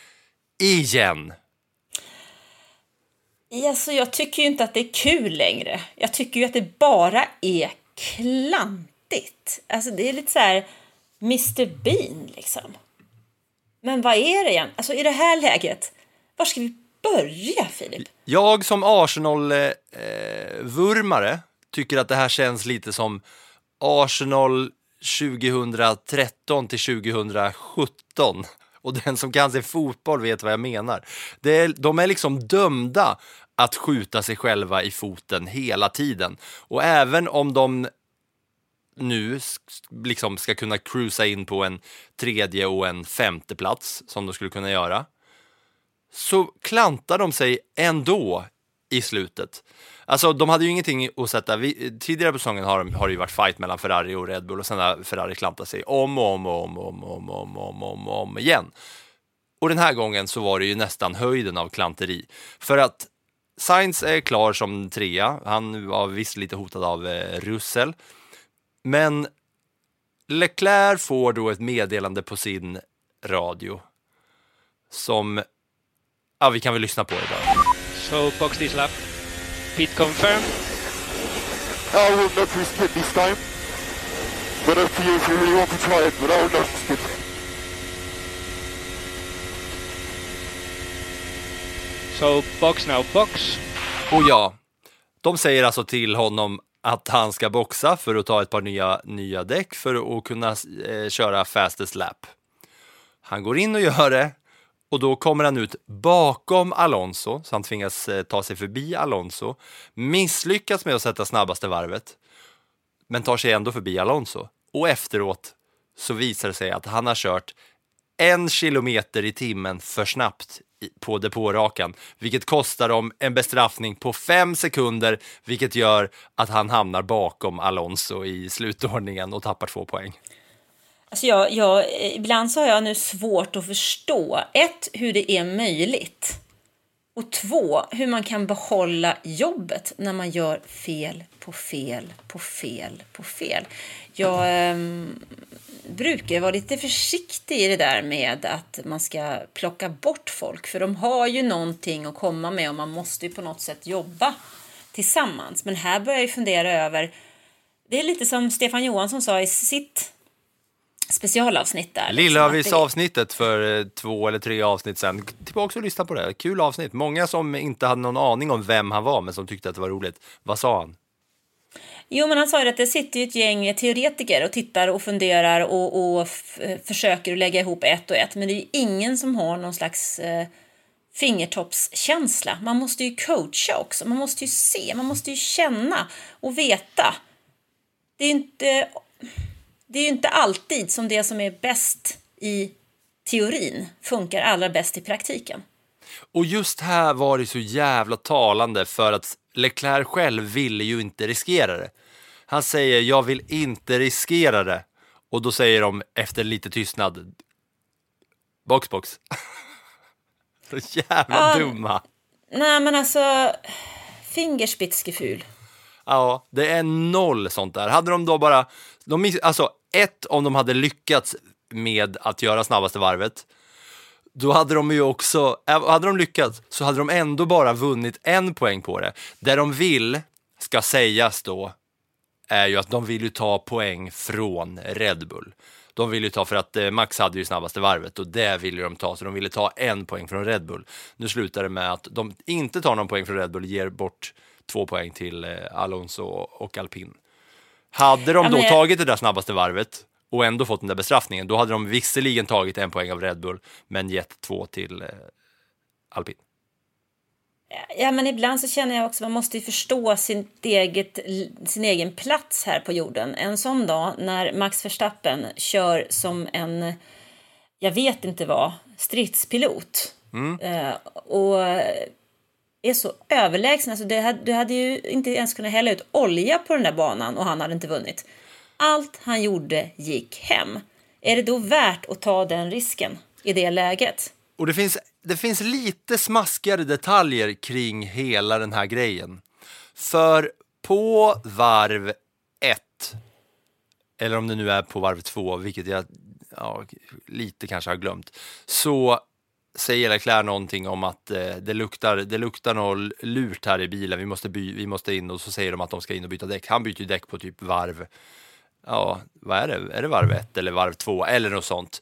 igen? Alltså, jag tycker ju inte att det är kul längre. Jag tycker ju att det bara är klantigt. Alltså det är lite så här Mr Bean liksom. Men vad är det igen? Alltså i det här läget, var ska vi börja Filip? Jag som Arsenal-vurmare tycker att det här känns lite som Arsenal 2013 till 2017. Och den som kan se fotboll vet vad jag menar. Det är, de är liksom dömda att skjuta sig själva i foten hela tiden. Och även om de nu liksom ska kunna cruisa in på en tredje och en femte plats som de skulle kunna göra så klantar de sig ändå i slutet. Alltså de hade ju ingenting att sätta, vi, tidigare på säsongen har, har det ju varit fight mellan Ferrari och Red Bull och sen har Ferrari klantat sig om och om och om och om och om om om, om, om igen. Och den här gången så var det ju nästan höjden av klanteri. För att Sainz är klar som trea, han var visst lite hotad av eh, Russell. Men Leclerc får då ett meddelande på sin radio som, ja vi kan väl lyssna på det då. So box this lap. Pit confirmed. I will not risk it this time. But up to you if you really want to try it, but I will not risk it. So box now, box. Och ja, de säger alltså till honom att han ska boxa för att ta ett par nya, nya däck för att kunna eh, köra fastest lap. Han går in och gör det och då kommer han ut bakom Alonso, så han tvingas eh, ta sig förbi Alonso. Misslyckas med att sätta snabbaste varvet, men tar sig ändå förbi Alonso. Och efteråt så visar det sig att han har kört en kilometer i timmen för snabbt på depårakan, vilket kostar dem en bestraffning på fem sekunder, vilket gör att han hamnar bakom Alonso i slutordningen och tappar två poäng. Alltså jag, jag, eh, ibland så har jag nu svårt att förstå, ett, hur det är möjligt. Och två, hur man kan behålla jobbet när man gör fel på fel på fel på fel. Jag eh, brukar vara lite försiktig i det där med att man ska plocka bort folk. För de har ju någonting att komma med och man måste ju på något sätt jobba tillsammans. Men här börjar jag fundera över, det är lite som Stefan Johansson sa i sitt specialavsnitt där. liksom, Lillövis-avsnittet för eh, två eller tre avsnitt sen. Tillbaka och lyssna på det. Kul avsnitt. Många som inte hade någon aning om vem han var, men som tyckte att det var roligt. Vad sa han? Jo, men han sa ju att det sitter ju ett gäng teoretiker och tittar och funderar och, och eh, försöker lägga ihop ett och ett. Men det är ju ingen som har någon slags eh, fingertoppskänsla. Man måste ju coacha också. Man måste ju se, man måste ju känna och veta. Det är inte, det är ju inte alltid som det som är bäst i teorin funkar allra bäst i praktiken. Och just här var det så jävla talande för att Leclerc själv ville ju inte riskera det. Han säger jag vill inte riskera det. Och då säger de efter lite tystnad box box. (laughs) så jävla Ja. dumma. Nej, men alltså Fingerspitzgefühl. Ja, det är noll sånt där. Hade de då bara, de, miss- alltså ett om de hade lyckats med att göra snabbaste varvet, då hade de ju också, hade de lyckats så hade de ändå bara vunnit en poäng på det. Det de vill, ska sägas då, är ju att de vill ju ta poäng från Red Bull. De vill ju ta, för att eh, Max hade ju snabbaste varvet och det ville de ta, så de ville ta en poäng från Red Bull. Nu slutar det med att de inte tar någon poäng från Red Bull, ger bort två poäng till eh, Alonso och Alpin. Hade de Ja, då men jag- tagit det där snabbaste varvet och ändå fått den där bestraffningen, då hade de visserligen tagit en poäng av Red Bull, men gett två till eh, Alpin. Ja, men ibland så känner jag också att man måste ju förstå sin, eget, sin egen plats här på jorden. En sån dag när Max Verstappen kör som en, jag vet inte vad, stridspilot. Eh, och är så överlägsen. Alltså det hade, du hade ju inte ens kunnat hälla ut olja på den där banan och han hade inte vunnit. Allt han gjorde gick hem. Är det då värt att ta den risken i det läget? Och det finns, det finns lite smaskigare detaljer kring hela den här grejen. För på varv ett, eller om det nu är på varv två, vilket jag ja, lite kanske har glömt, så säger Leclerc någonting om att eh, det, luktar, det luktar något lurt här i bilen, vi måste, by, vi måste in och så säger de att de ska in och byta däck. Han byter ju däck på typ varv, ja, vad är det? Är det varv ett eller varv två eller något sånt?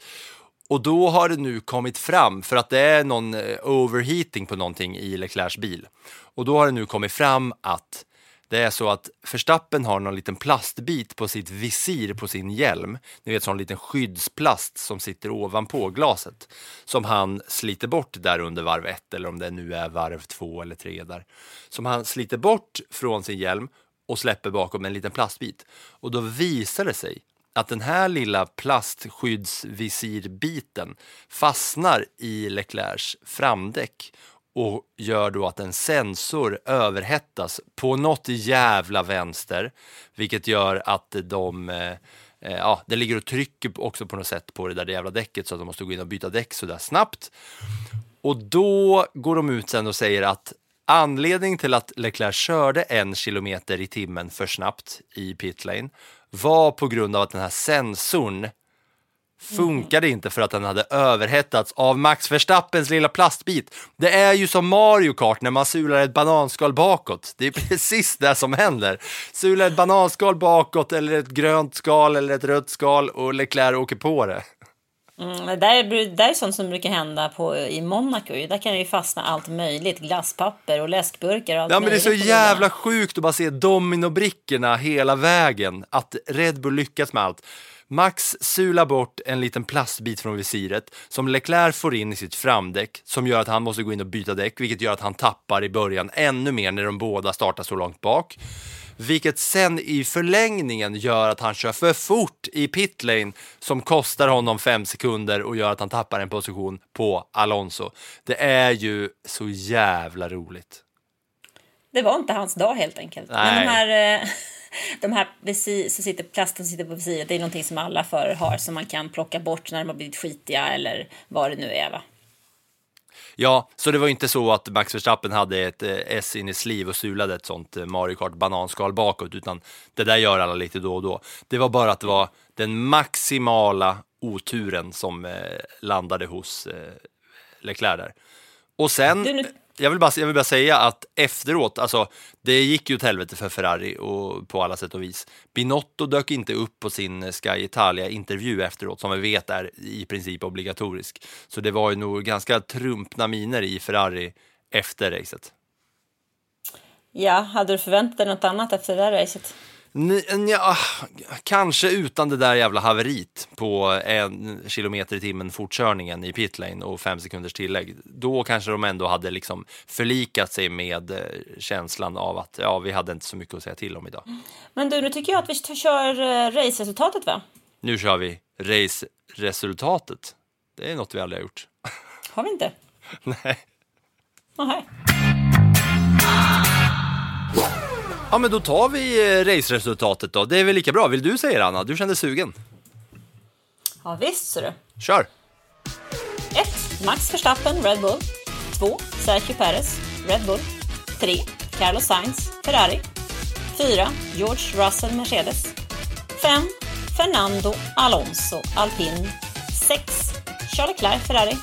Och då har det nu kommit fram, för att det är någon eh, overheating på någonting i Leclercs bil. Och då har det nu kommit fram att det är så att Verstappen har någon liten plastbit på sitt visir på sin hjälm. Ni vet sån liten skyddsplast som sitter ovanpå glaset. Som han sliter bort där under varv ett eller om det nu är varv två eller tre där. Som han sliter bort från sin hjälm och släpper bakom en liten plastbit. Och då visar det sig att den här lilla plastskyddsvisirbiten fastnar i Leclercs framdäck och gör då att en sensor överhettas på något jävla vänster, vilket gör att de eh, eh, Ja, det ligger och trycker också på något sätt på det där jävla däcket så att de måste gå in och byta däck sådär snabbt. Och då går de ut sen och säger att anledningen till att Leclerc körde en kilometer i timmen för snabbt i pitlane var på grund av att den här sensorn funkade inte för att den hade överhettats av Max Verstappens lilla plastbit. Det är ju som Mario Kart när man sular ett bananskal bakåt. Det är (laughs) precis det som händer. Sular ett bananskal bakåt eller ett grönt skal eller ett rött skal och Leclerc åker på det. Mm, det där, är- det där är sånt som brukar hända på, i Monaco. Där kan det ju fastna allt möjligt. Glasspapper och läskburkar och allt Ja men det är så jävla sjukt att bara se dominobrickorna hela vägen. Att Red Bull lyckas med allt. Max sular bort en liten plastbit från visiret som Leclerc får in i sitt framdäck som gör att han måste gå in och byta däck, vilket gör att han tappar i början ännu mer när de båda startar så långt bak. Vilket sen i förlängningen gör att han kör för fort i pitlane som kostar honom fem sekunder och gör att han tappar en position på Alonso. Det är ju så jävla roligt. Det var inte hans dag helt enkelt. Nej. Men de här, eh, (laughs) (laughs) de här visir, som sitter, plasten som sitter på visiret, det är någonting som alla förare har som man kan plocka bort när de har blivit skitiga eller vad det nu är. Va? Ja, så det var inte så att Max Verstappen hade ett eh, S in i sliv och sulade ett sånt eh, Mario Kart bananskal bakåt, utan det där gör alla lite då och då. Det var bara att det var den maximala oturen som eh, landade hos Leclerc där. Och sen, Du, nu- jag, vill bara, jag vill bara säga att efteråt, alltså det gick ju åt helvete för Ferrari och på alla sätt och vis. Binotto dök inte upp på sin Sky Italia-intervju efteråt, som vi vet är i princip obligatorisk. Så det var ju nog ganska trumpna miner i Ferrari efter racet. Ja, hade du förväntat dig något annat efter det där racet? N- Ja, kanske utan det där jävla haverit på en kilometer i timmen fortkörningen i pitlane och fem sekunders tillägg. Då kanske de ändå hade liksom förlikat sig med eh, känslan av att ja, vi hade inte så mycket att säga till om idag. Men du, nu tycker jag att vi kör uh, raceresultatet va? Nu kör vi race-resultatet. Det är något vi aldrig har gjort. Har vi inte? (laughs) Nej. Nähä. Ja, men då tar vi eh, race-resultatet då. Det är väl lika bra. Vill du säga det, Anna? Du kände sugen. Ja, visst ser du. Kör! 1. Max Verstappen, Red Bull. 2. Sergio Perez, Red Bull. 3. Carlos Sainz, Ferrari. 4. George Russell, Mercedes. 5. Fernando Alonso, Alpin. 6. Charles Leclerc, Ferrari.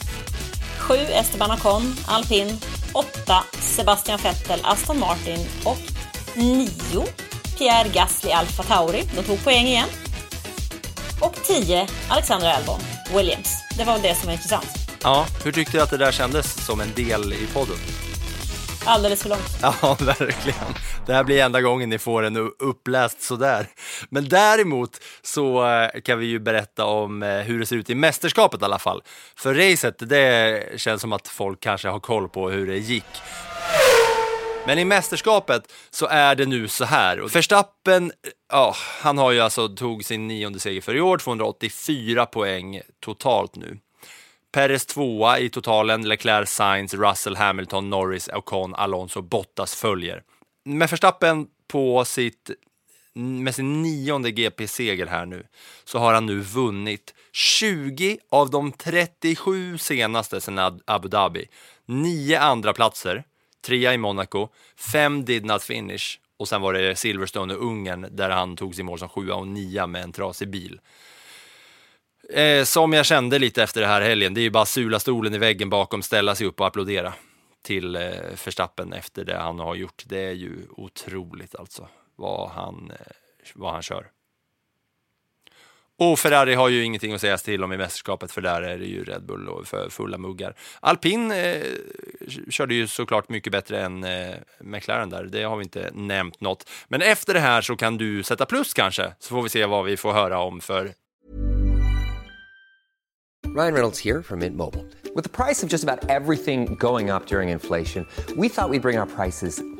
7. Esteban Ocon, Alpin. 8. Sebastian Vettel, Aston Martin. Och 9. Pierre Gasly, Alfa Tauri. De tog poäng igen. Och 10. Alexander Albon, Williams. Det var det som var intressant. Ja, hur tyckte du att det där kändes som en del i podden? Alldeles för långt. (laughs) Ja, verkligen. Det här blir enda gången ni får en uppläst sådär. Men däremot så eh, kan vi ju berätta om eh, hur det ser ut i mästerskapet i alla fall. För racet, det känns som att folk kanske har koll på hur det gick. Men i mästerskapet så är det nu så här. Verstappen, ja, han har ju alltså tog sin nionde seger för i år, 284 poäng totalt nu. Perez tvåa i totalen, Leclerc, Sainz, Russell, Hamilton, Norris, Ocon, Alonso, Bottas följer. Med Verstappen på sitt, med sin nionde GP-seger här nu, så har han nu vunnit 20 av de 37 senaste sedan Abu Dhabi. Nio andra platser, trea i Monaco, fem did not finish och sen var det Silverstone och Ungern där han tog sin mål som sjua och nia med en trasig bil. Eh, som jag kände lite efter det här helgen, det är ju bara sula stolen i väggen bakom, ställa sig upp och applådera till eh, Verstappen efter det han har gjort. Det är ju otroligt alltså, vad han, eh, vad han kör. Och Ferrari har ju ingenting att säga till om i mästerskapet, för där är det ju Red Bull och för fulla muggar. Alpin eh, körde ju såklart mycket bättre än eh, McLaren där, det har vi inte nämnt något. Men efter det här så kan du sätta plus kanske, så får vi se vad vi får höra om för Ryan Reynolds här från Mint Mobile. With the price of just about everything going up during inflation, we thought skulle bring our prices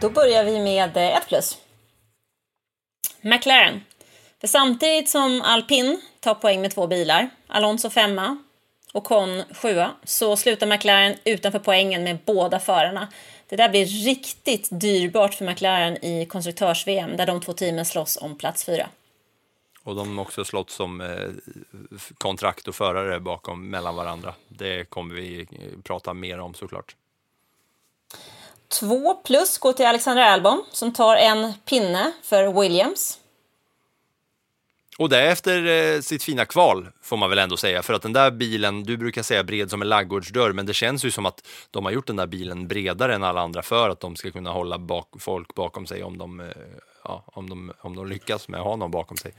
Då börjar vi med eh, ett plus. McLaren. För samtidigt som Alpin tar poäng med två bilar, Alonso femma och Con sjua, så slutar McLaren utanför poängen med båda förarna. Det där blir riktigt dyrbart för McLaren i konstruktörs-VM där de två teamen slåss om plats fyra. Och de har också slått som eh, kontrakt och förare bakom mellan varandra. Det kommer vi eh, prata mer om såklart. Två plus går till Alexander Albon som tar en pinne för Williams. Och det är efter eh, sitt fina kval, får man väl ändå säga. För att den där bilen, du brukar säga bred som en laggårdsdörr, men det känns ju som att de har gjort den där bilen bredare än alla andra för att de ska kunna hålla bak, folk bakom sig om de, eh, ja, om, de, om de lyckas med att ha någon bakom sig.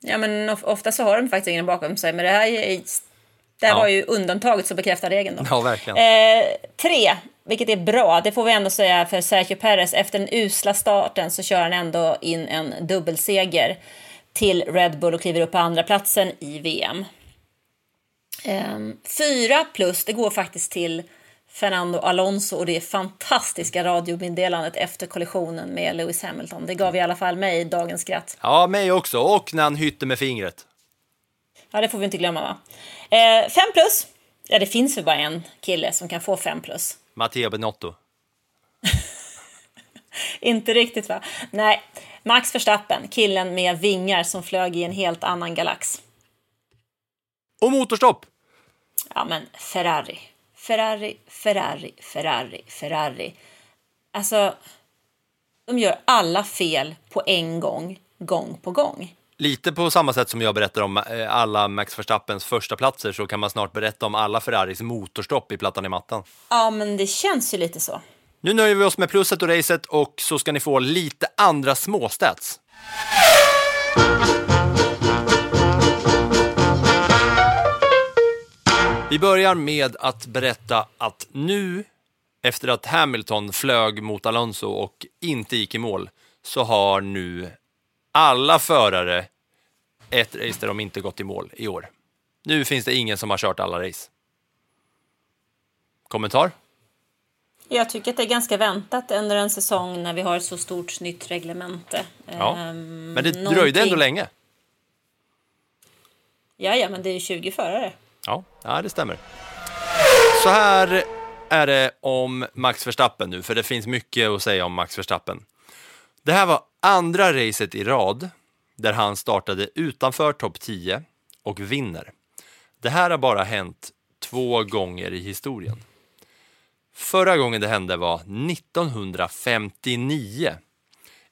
Ja, men of- ofta så har de faktiskt ingen bakom sig, men det här, är, det här Ja. var ju undantaget som bekräftar regeln. Då. Ja, verkligen. Eh, tre, vilket är bra, det får vi ändå säga för Sergio Perez. Efter den usla starten så kör han ändå in en dubbelseger till Red Bull och kliver upp på andra platsen i VM. Ehm, fyra plus, det går faktiskt till Fernando Alonso och det fantastiska radiomeddelandet efter kollisionen med Lewis Hamilton. Det gav i alla fall mig dagens skratt. Ja, mig också. Och när han hytte med fingret. Ja, det får vi inte glömma va? Eh, fem plus. Ja, det finns väl bara en kille som kan få fem plus. Matteo Benotto. (laughs) Inte riktigt va? Nej, Max Verstappen, killen med vingar som flög i en helt annan galax. Och motorstopp! Ja, men Ferrari. Ferrari, Ferrari, Ferrari, Ferrari. Alltså, de gör alla fel på en gång, gång på gång. Lite på samma sätt som jag berättar om eh, alla Max Verstappens första platser så kan man snart berätta om alla Ferraris motorstopp i plattan i mattan. Ja, men det känns ju lite så. Nu nöjer vi oss med plusset och racet och så ska ni få lite andra småstats. Vi börjar med att berätta att nu, efter att Hamilton flög mot Alonso och inte gick i mål, så har nu alla förare ett race där de inte gått i mål i år. Nu finns det ingen som har kört alla race. Kommentar? Jag tycker att det är ganska väntat under en säsong när vi har så stort nytt reglemente. Ja. Ehm, Men det dröjde någonting- ändå länge. Ja, ja, men det är ju 20 förare. Ja, ja, det stämmer. Så här är det om Max Verstappen nu, för det finns mycket att säga om Max Verstappen. Det här var andra racet i rad där han startade utanför topp 10 och vinner. Det här har bara hänt två gånger i historien. Förra gången det hände var 1959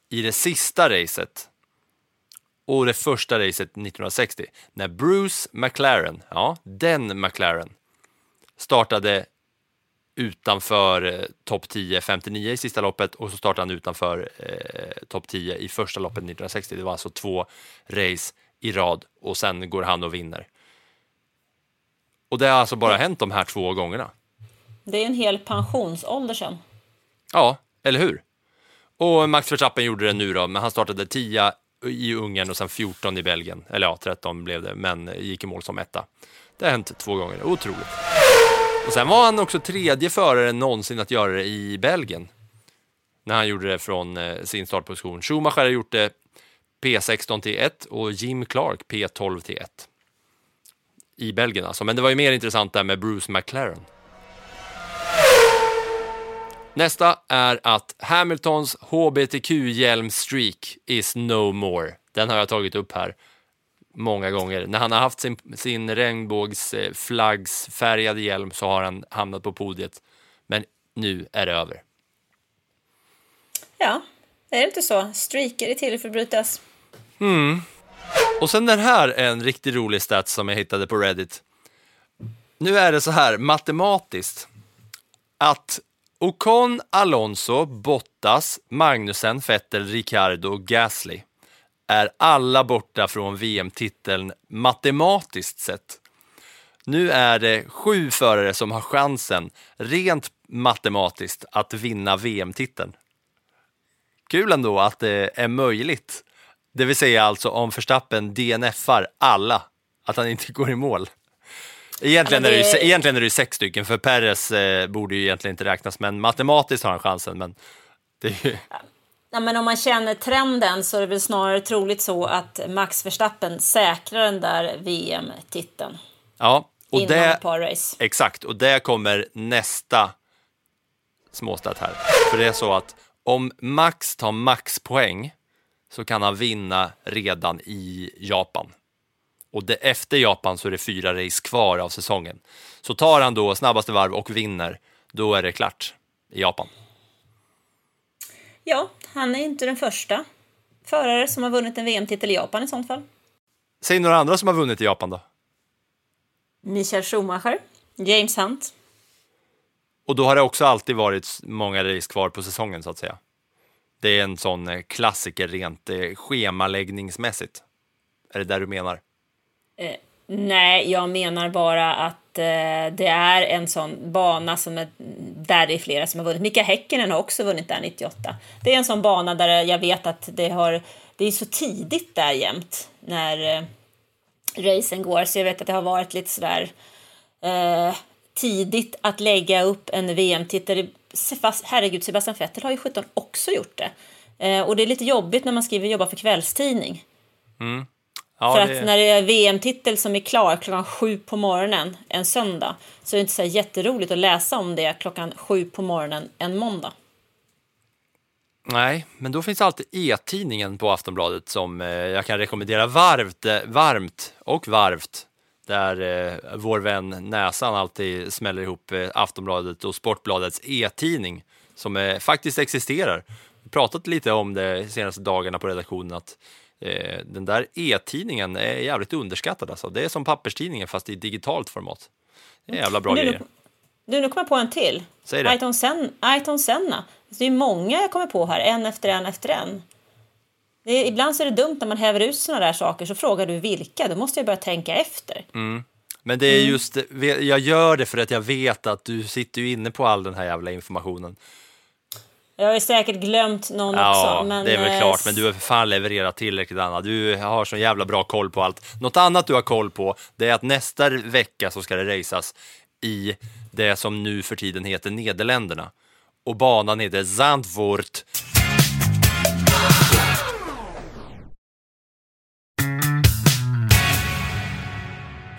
i det sista racet och det första racet 1960 när Bruce McLaren, ja, den McLaren, startade utanför eh, topp 10, 59 i sista loppet och så startade han utanför eh, topp 10 i första loppet 1960. Det var alltså två race i rad och sen går han och vinner. Och det har alltså bara hänt de här två gångerna. Det är en hel pensionsålder sedan. Ja, eller hur? Och Max Verstappen gjorde det nu då, men han startade 10 i Ungern och sen 14 i Belgien. Eller ja, 13 blev det, men gick i mål som etta. Det har hänt två gånger, otroligt. Och sen var han också tredje förare någonsin att göra det i Belgien. När han gjorde det från eh, sin startposition. Schumacher har gjort det P16 till 1 och Jim Clark P12 till 1. I Belgien alltså, men det var ju mer intressant där med Bruce McLaren. Nästa är att Hamiltons HBTQ-hjälm-streak is no more. Den har jag tagit upp här många gånger. När han har haft sin, sin regnbågsflaggsfärgade hjälm så har han hamnat på podiet. Men nu är det över. Ja, är det inte så? Streaker är till för att brytas. Och sen den här är en riktigt rolig stats som jag hittade på Reddit. Nu är det så här matematiskt att Ocon, Alonso, Bottas, Magnussen, Vettel, Ricciardo och Gasly är alla borta från VM-titeln matematiskt sett. Nu är det sju förare som har chansen, rent matematiskt, att vinna VM-titeln. Kul ändå att det är möjligt. Det vill säga alltså om Verstappen DNFar alla, att han inte (laughs) går i mål. Egentligen, är, det... ju, egentligen är det sex stycken, för Perez eh, borde ju egentligen inte räknas, men matematiskt har han chansen. Men det är ju... Ja, men om man känner trenden så är det väl snarare troligt så att Max Verstappen säkrar den där VM-titeln Ja, och innan det... ett par race. Exakt, och där kommer nästa småstat här. För det är så att om Max tar maxpoäng så kan han vinna redan i Japan. Och det, efter Japan så är det fyra race kvar av säsongen. Så tar han då snabbaste varv och vinner, då är det klart i Japan. Ja, han är inte den första förare som har vunnit en VM-titel i Japan i sånt fall. Säg några andra som har vunnit i Japan då. Michael Schumacher, James Hunt. Och då har det också alltid varit många race kvar på säsongen så att säga. Det är en sån eh, klassiker rent eh, schemaläggningsmässigt. Är det där du menar? Eh, nej, jag menar bara att eh, det är en sån bana som är, där det är flera som har vunnit. Mika Häkkinen har också vunnit där 98. Det är en sån bana där jag vet att det har det är så tidigt där jämt när eh, racen går, så jag vet att det har varit lite sådär eh, tidigt att lägga upp en VM-titel. Herregud, Sebastian Vettel har ju 17 också gjort det. Eh, och det är lite jobbigt när man skriver jobba för kvällstidning. Mm. Ja, för att det... när det är VM-titel som är klar klockan sju på morgonen en söndag så är det inte så jätteroligt att läsa om det klockan sju på morgonen en måndag. Nej, men då finns alltid e-tidningen på Aftonbladet som eh, jag kan rekommendera varmt, eh, varmt och varvt. Där eh, vår vän Näsan alltid smäller ihop Aftonbladet och Sportbladets e-tidning som faktiskt existerar. Pratat lite om det de senaste dagarna på redaktionen att eh, den där e-tidningen är jävligt underskattad. Alltså. Det är som papperstidningen fast i digitalt format. Det är jävla bra du, grejer. Du, nu kommer jag på en till. Säg det. Ayrton, Sen Ayrton Senna. Det är många jag kommer på här, en efter en efter en. Är, ibland så är det dumt när man häver ut sådana där saker, så frågar du vilka, då måste jag börja tänka efter. Mm. Men det är just, jag gör det för att jag vet att du sitter ju inne på all den här jävla informationen. Jag har ju säkert glömt någon ja, också. Men, det är väl eh, klart, men du har för fan levererat tillräckligt Anna. Du har så jävla bra koll på allt. Något annat du har koll på, det är att nästa vecka så ska det racas i det som nu för tiden heter Nederländerna. Och banan heter Zandvoort.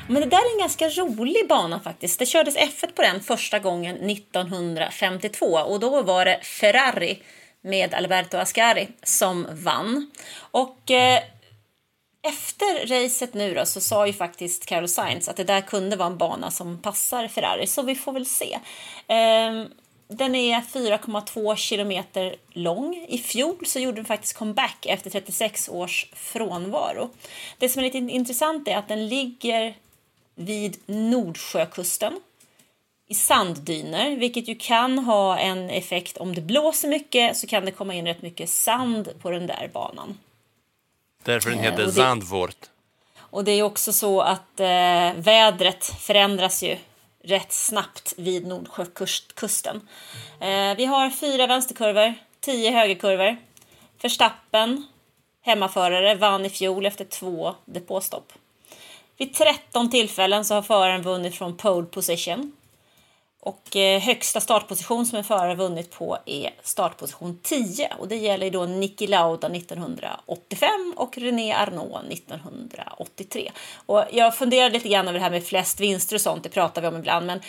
Men det där är en ganska rolig bana faktiskt. Det kördes F1 på den första gången 1952 och då var det Ferrari med Alberto Ascari som vann. Och eh, efter racet nu då så sa ju faktiskt Carlos Sainz att det där kunde vara en bana som passar Ferrari, så vi får väl se. Eh, den är 4,2 kilometer lång. I fjol så gjorde den faktiskt comeback efter 36 års frånvaro. Det som är lite intressant är att den ligger vid Nordsjökusten i sanddyner, vilket ju kan ha en effekt om det blåser mycket så kan det komma in rätt mycket sand på den där banan. Därför den Eh, heter och det- Zandvoort. Och det är också så att eh, vädret förändras ju rätt snabbt vid Nordsjökusten. Eh, vi har fyra vänsterkurvor, tio högerkurvor. Verstappen, hemmaförare, vann i fjol efter två depåstopp. Vid 13 tillfällen så har föraren vunnit från pole position. Och eh, högsta startposition som en förare vunnit på är startposition 10. Och det gäller då Niki Lauda 1985 och René Arnault 1983. Och jag funderar lite grann över det här med flest vinster och sånt, det pratar vi om ibland. Men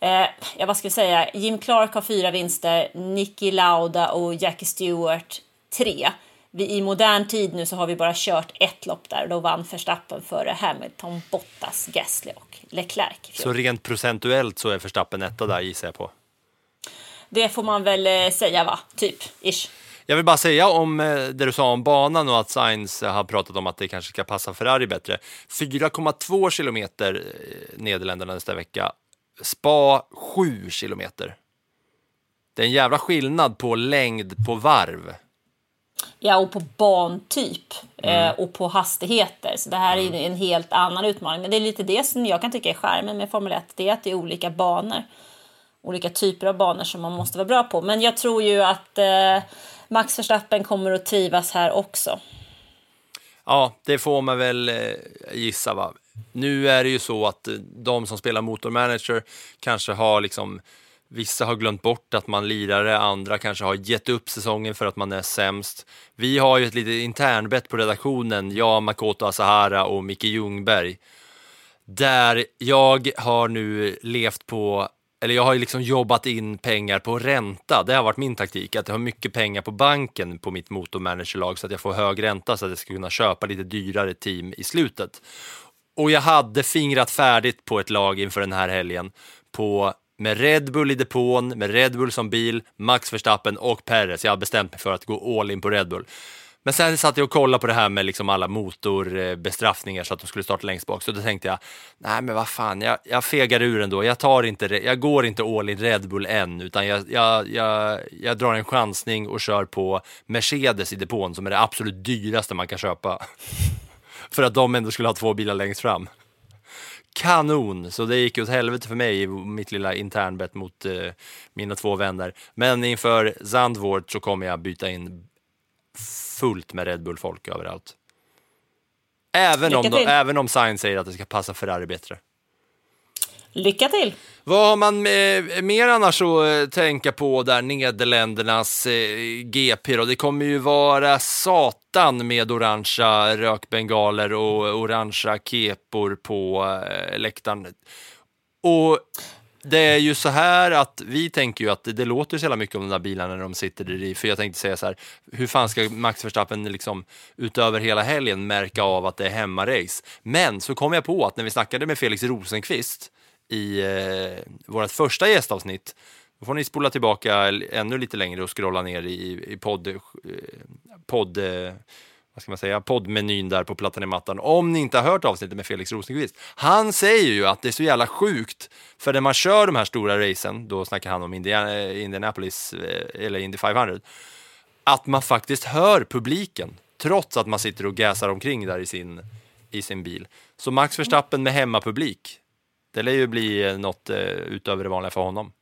eh, jag vad ska jag säga, Jim Clark har fyra vinster, Niki Lauda och Jackie Stewart tre. Vi, I modern tid nu så har vi bara kört ett lopp där och då vann Verstappen före Hamilton, Bottas, Gasly och Leclerc. Så rent procentuellt så är Verstappen etta där gissar jag på. Det får man väl eh, säga va? Typ, ish. Jag vill bara säga om eh, det du sa om banan och att Sainz har pratat om att det kanske ska passa Ferrari bättre. 4,2 kilometer eh, Nederländerna nästa vecka. Spa 7 kilometer. Det är en jävla skillnad på längd på varv. Ja, och på bantyp eh, och på hastigheter. Så det här är ju en helt annan utmaning. Men det är lite det som jag kan tycka är skärmen med Formel 1. Det är att det är olika banor. Olika typer av banor som man måste vara bra på. Men jag tror ju att eh, Max Verstappen kommer att trivas här också. Ja, det får man väl eh, gissa. Va? Nu är det ju så att eh, de som spelar motormanager kanske har liksom Vissa har glömt bort att man lirar det, andra kanske har gett upp säsongen för att man är sämst. Vi har ju ett litet internbett på redaktionen, jag, Makoto Asahara och Micke Ljungberg. Där jag har nu levt på, eller jag har ju liksom jobbat in pengar på ränta. Det har varit min taktik, att jag har mycket pengar på banken på mitt motormanagerlag så att jag får hög ränta så att jag ska kunna köpa lite dyrare team i slutet. Och jag hade fingrat färdigt på ett lag inför den här helgen på med Red Bull i depån, med Red Bull som bil, Max Verstappen och Perez. Jag har bestämt mig för att gå all in på Red Bull. Men sen satt jag och kollade på det här med liksom alla motorbestraffningar eh, så att de skulle starta längst bak. Så då tänkte jag, nej men vad fan, jag, jag fegar ur ändå. Jag, tar inte, jag går inte all in Red Bull än, utan jag, jag, jag, jag drar en chansning och kör på Mercedes i depån som är det absolut dyraste man kan köpa. (laughs) för att de ändå skulle ha två bilar längst fram. Kanon! Så det gick åt helvete för mig i mitt lilla internbett mot eh, mina två vänner. Men inför Zandvoort så kommer jag byta in fullt med Red Bull-folk överallt. Även om, de, även om Sainz säger att det ska passa Ferrari bättre. Lycka till! Vad har man eh, mer annars att eh, tänka på där Nederländernas eh, GP då? Det kommer ju vara satan med orangea rökbengaler och orangea kepor på eh, läktaren. Och det är ju så här att vi tänker ju att det, det låter så jävla mycket om de där bilarna när de sitter där i. För jag tänkte säga så här, hur fan ska Max Verstappen liksom utöver hela helgen märka av att det är hemmarace? Men så kom jag på att när vi snackade med Felix Rosenqvist i eh, vårt första gästavsnitt, då får ni spola tillbaka ännu lite längre och scrolla ner i, i podd, eh, podd eh, vad ska man säga, poddmenyn där på plattan i mattan. Om ni inte har hört avsnittet med Felix Rosenqvist. Han säger ju att det är så jävla sjukt, för när man kör de här stora racen, då snackar han om Indiana, eh, Indianapolis eh, eller Indy 500, att man faktiskt hör publiken, trots att man sitter och gasar omkring där i sin, i sin bil. Så Max Verstappen med hemmapublik, det lär ju bli något eh, utöver det vanliga för honom.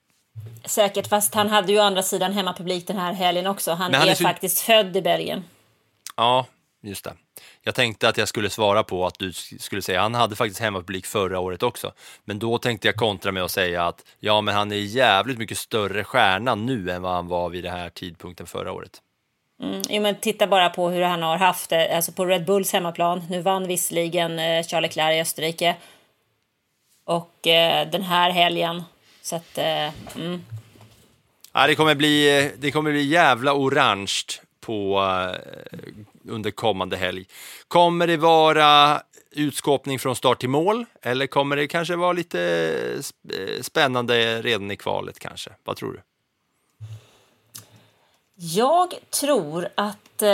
Säkert, fast han hade ju å andra sidan hemmapublik den här helgen också. Han, han är, är så- faktiskt född i Belgien. Ja, just det. Jag tänkte att jag skulle svara på att du skulle säga han hade faktiskt hemmapublik förra året också. Men då tänkte jag kontra med att säga att ja, men han är jävligt mycket större stjärna nu än vad han var vid den här tidpunkten förra året. Mm, jo, men titta bara på hur han har haft det alltså på Red Bulls hemmaplan. Nu vann visserligen eh, Charles Leclerc i Österrike. Och eh, den här helgen. Så att, eh, mm. Ja, det, kommer bli, det kommer bli jävla orange på, eh, under kommande helg. Kommer det vara utskåpning från start till mål eller kommer det kanske vara lite sp- eh, spännande redan i kvalet kanske? Vad tror du? Jag tror att eh,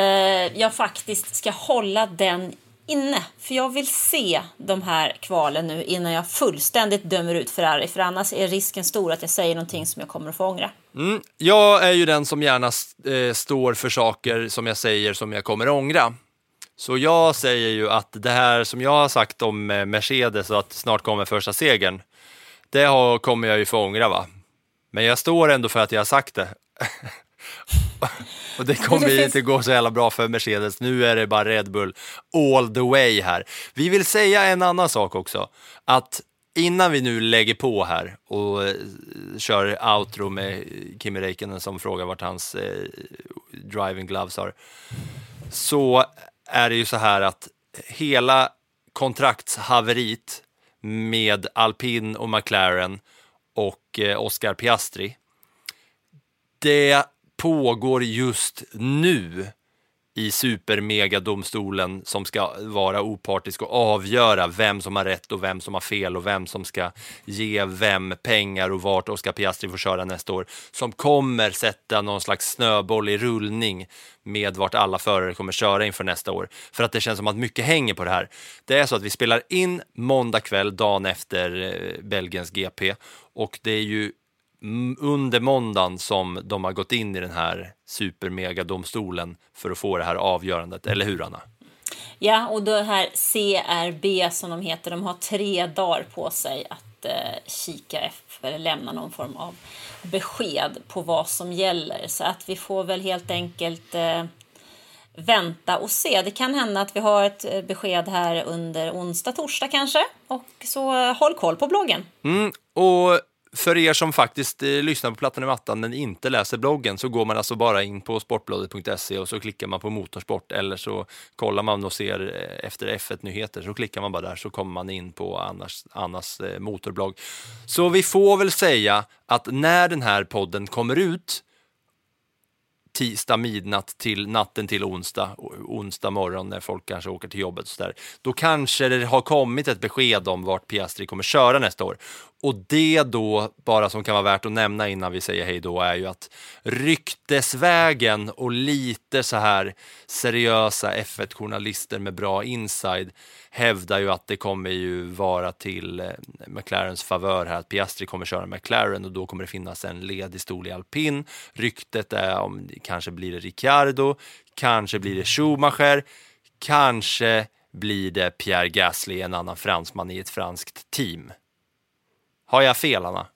jag faktiskt ska hålla den inne. För jag vill se de här kvalen nu innan jag fullständigt dömer ut Ferrari. För annars är risken stor att jag säger någonting som jag kommer att få ångra. Mm, jag är ju den som gärna eh, står för saker som jag säger som jag kommer ångra. Så jag säger ju att det här som jag har sagt om eh, Mercedes och att snart kommer första segern, det har, kommer jag ju få ångra va. Men jag står ändå för att jag har sagt det. (laughs) (laughs) och det kommer ju inte gå så jävla bra för Mercedes. Nu är det bara Red Bull all the way här. Vi vill säga en annan sak också. Att innan vi nu lägger på här och eh, kör outro med Kimi Räikkönen som frågar vart hans eh, driving gloves har. Så är det ju så här att hela kontraktshaverit med Alpin och McLaren och eh, Oscar Piastri. Det pågår just nu i supermegadomstolen som ska vara opartisk och avgöra vem som har rätt och vem som har fel och vem som ska ge vem pengar och vart Oscar Piastri får köra nästa år. Som kommer sätta någon slags snöboll i rullning med vart alla förare kommer köra inför nästa år. För att det känns som att mycket hänger på det här. Det är så att vi spelar in måndag kväll, dagen efter eh, Belgiens GP. Och det är ju under måndagen som de har gått in i den här supermegadomstolen för att få det här avgörandet, eller hur Anna? Ja, och det här CRB som de heter, de har tre dagar på sig att eh, kika efter, eller lämna någon form av besked på vad som gäller. Så att vi får väl helt enkelt eh, vänta och se. Det kan hända att vi har ett eh, besked här under onsdag, torsdag kanske. Och så håll koll på bloggen. Mm, och för er som faktiskt eh, lyssnar på Plattan i mattan men inte läser bloggen så går man alltså bara in på sportbladet.se och så klickar man på motorsport eller så kollar man och ser eh, efter F1-nyheter så klickar man bara där så kommer man in på Annas, Annas eh, motorblogg. Så vi får väl säga att när den här podden kommer ut tisdag midnatt till natten till onsdag, onsdag morgon när folk kanske åker till jobbet och så där, då kanske det har kommit ett besked om vart Piastri kommer köra nästa år. Och det då, bara som kan vara värt att nämna innan vi säger hej då, är ju att ryktesvägen och lite så här seriösa F1-journalister med bra inside hävdar ju att det kommer ju vara till eh, McLarens favör här, att Piastri kommer köra McLaren och då kommer det finnas en ledig stol i alpin. Ryktet är om kanske blir det Ricciardo, kanske blir det Schumacher, kanske blir det Pierre Gasly, en annan fransman i ett franskt team. Har jag fel, Anna?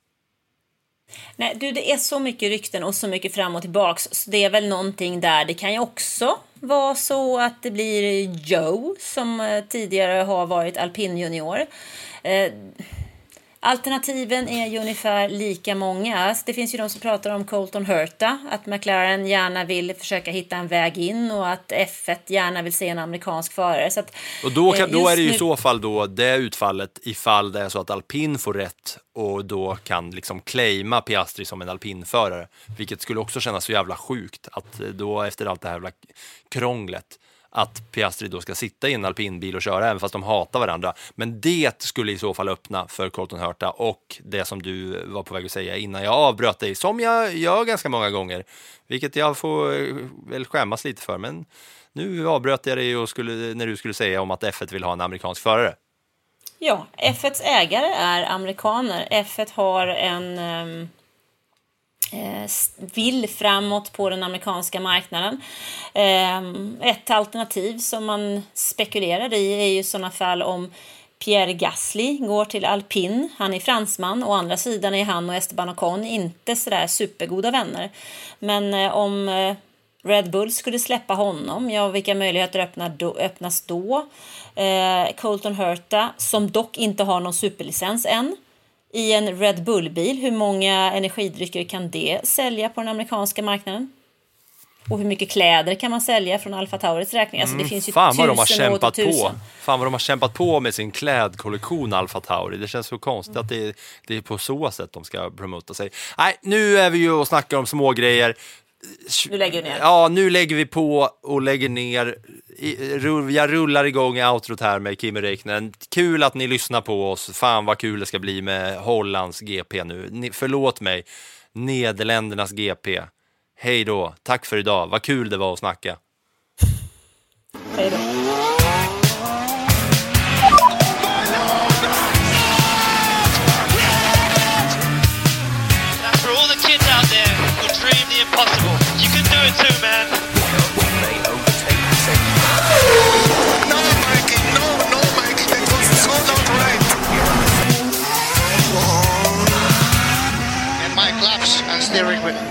Nej, du, det är så mycket rykten och så mycket fram och tillbaks. Så det är väl någonting där. Det kan ju också vara så att det blir Joe som eh, tidigare har varit alpinjunior. Eh, Alternativen är ju ungefär lika många. Det finns ju de som pratar om Colton Hurta, att McLaren gärna vill försöka hitta en väg in och att F1 gärna vill se en amerikansk förare. Så att, och då, kan, då är det ju i nu... så fall då det utfallet ifall det är så att alpin får rätt och då kan liksom claima Piastri som en alpinförare, vilket skulle också kännas så jävla sjukt att då efter allt det här jävla krånglet att Piastri då ska sitta i en alpinbil och köra även fast de hatar varandra. Men det skulle i så fall öppna för Colton Hurta och det som du var på väg att säga innan jag avbröt dig, som jag gör ganska många gånger, vilket jag får eh, väl skämmas lite för. Men nu avbröt jag dig och skulle, när du skulle säga om att F1 vill ha en amerikansk förare. Ja, F1s ägare är amerikaner. F1 har en um Eh, vill framåt på den amerikanska marknaden. Ehm, ett alternativ som man spekulerar i är ju i sådana fall om Pierre Gasly går till alpin. Han är fransman. Å andra sidan är han och Esteban Ocon inte sådär supergoda vänner. Men eh, om eh, Red Bull skulle släppa honom, ja vilka möjligheter öppnas då? Colton Herta, som dock inte har någon superlicens än, i en Red Bull-bil. Hur många energidrycker kan det sälja på den amerikanska marknaden? Och hur mycket kläder kan man sälja från Alfa Tauris räkning? Alltså det mm, finns ju fan vad de har kämpat på. Fan vad de har kämpat på med sin klädkollektion Alfa Tauri. Det känns så konstigt att det är, det är på så sätt de ska promota sig. Nej, nu är vi ju och snackar om små grejer. Nu lägger vi ner. Ja, nu lägger vi på och lägger ner. Jag rullar igång outrot här med Kimi Räikkönen. Kul att ni lyssnar på oss. Fan vad kul det ska bli med Hollands GP nu. förlåt mig, Nederländernas GP. Hej då, tack för idag. Vad kul det var att snacka. Hej då. No, Mikey, no, no, Mikey, not right. And my claps and steering wheel.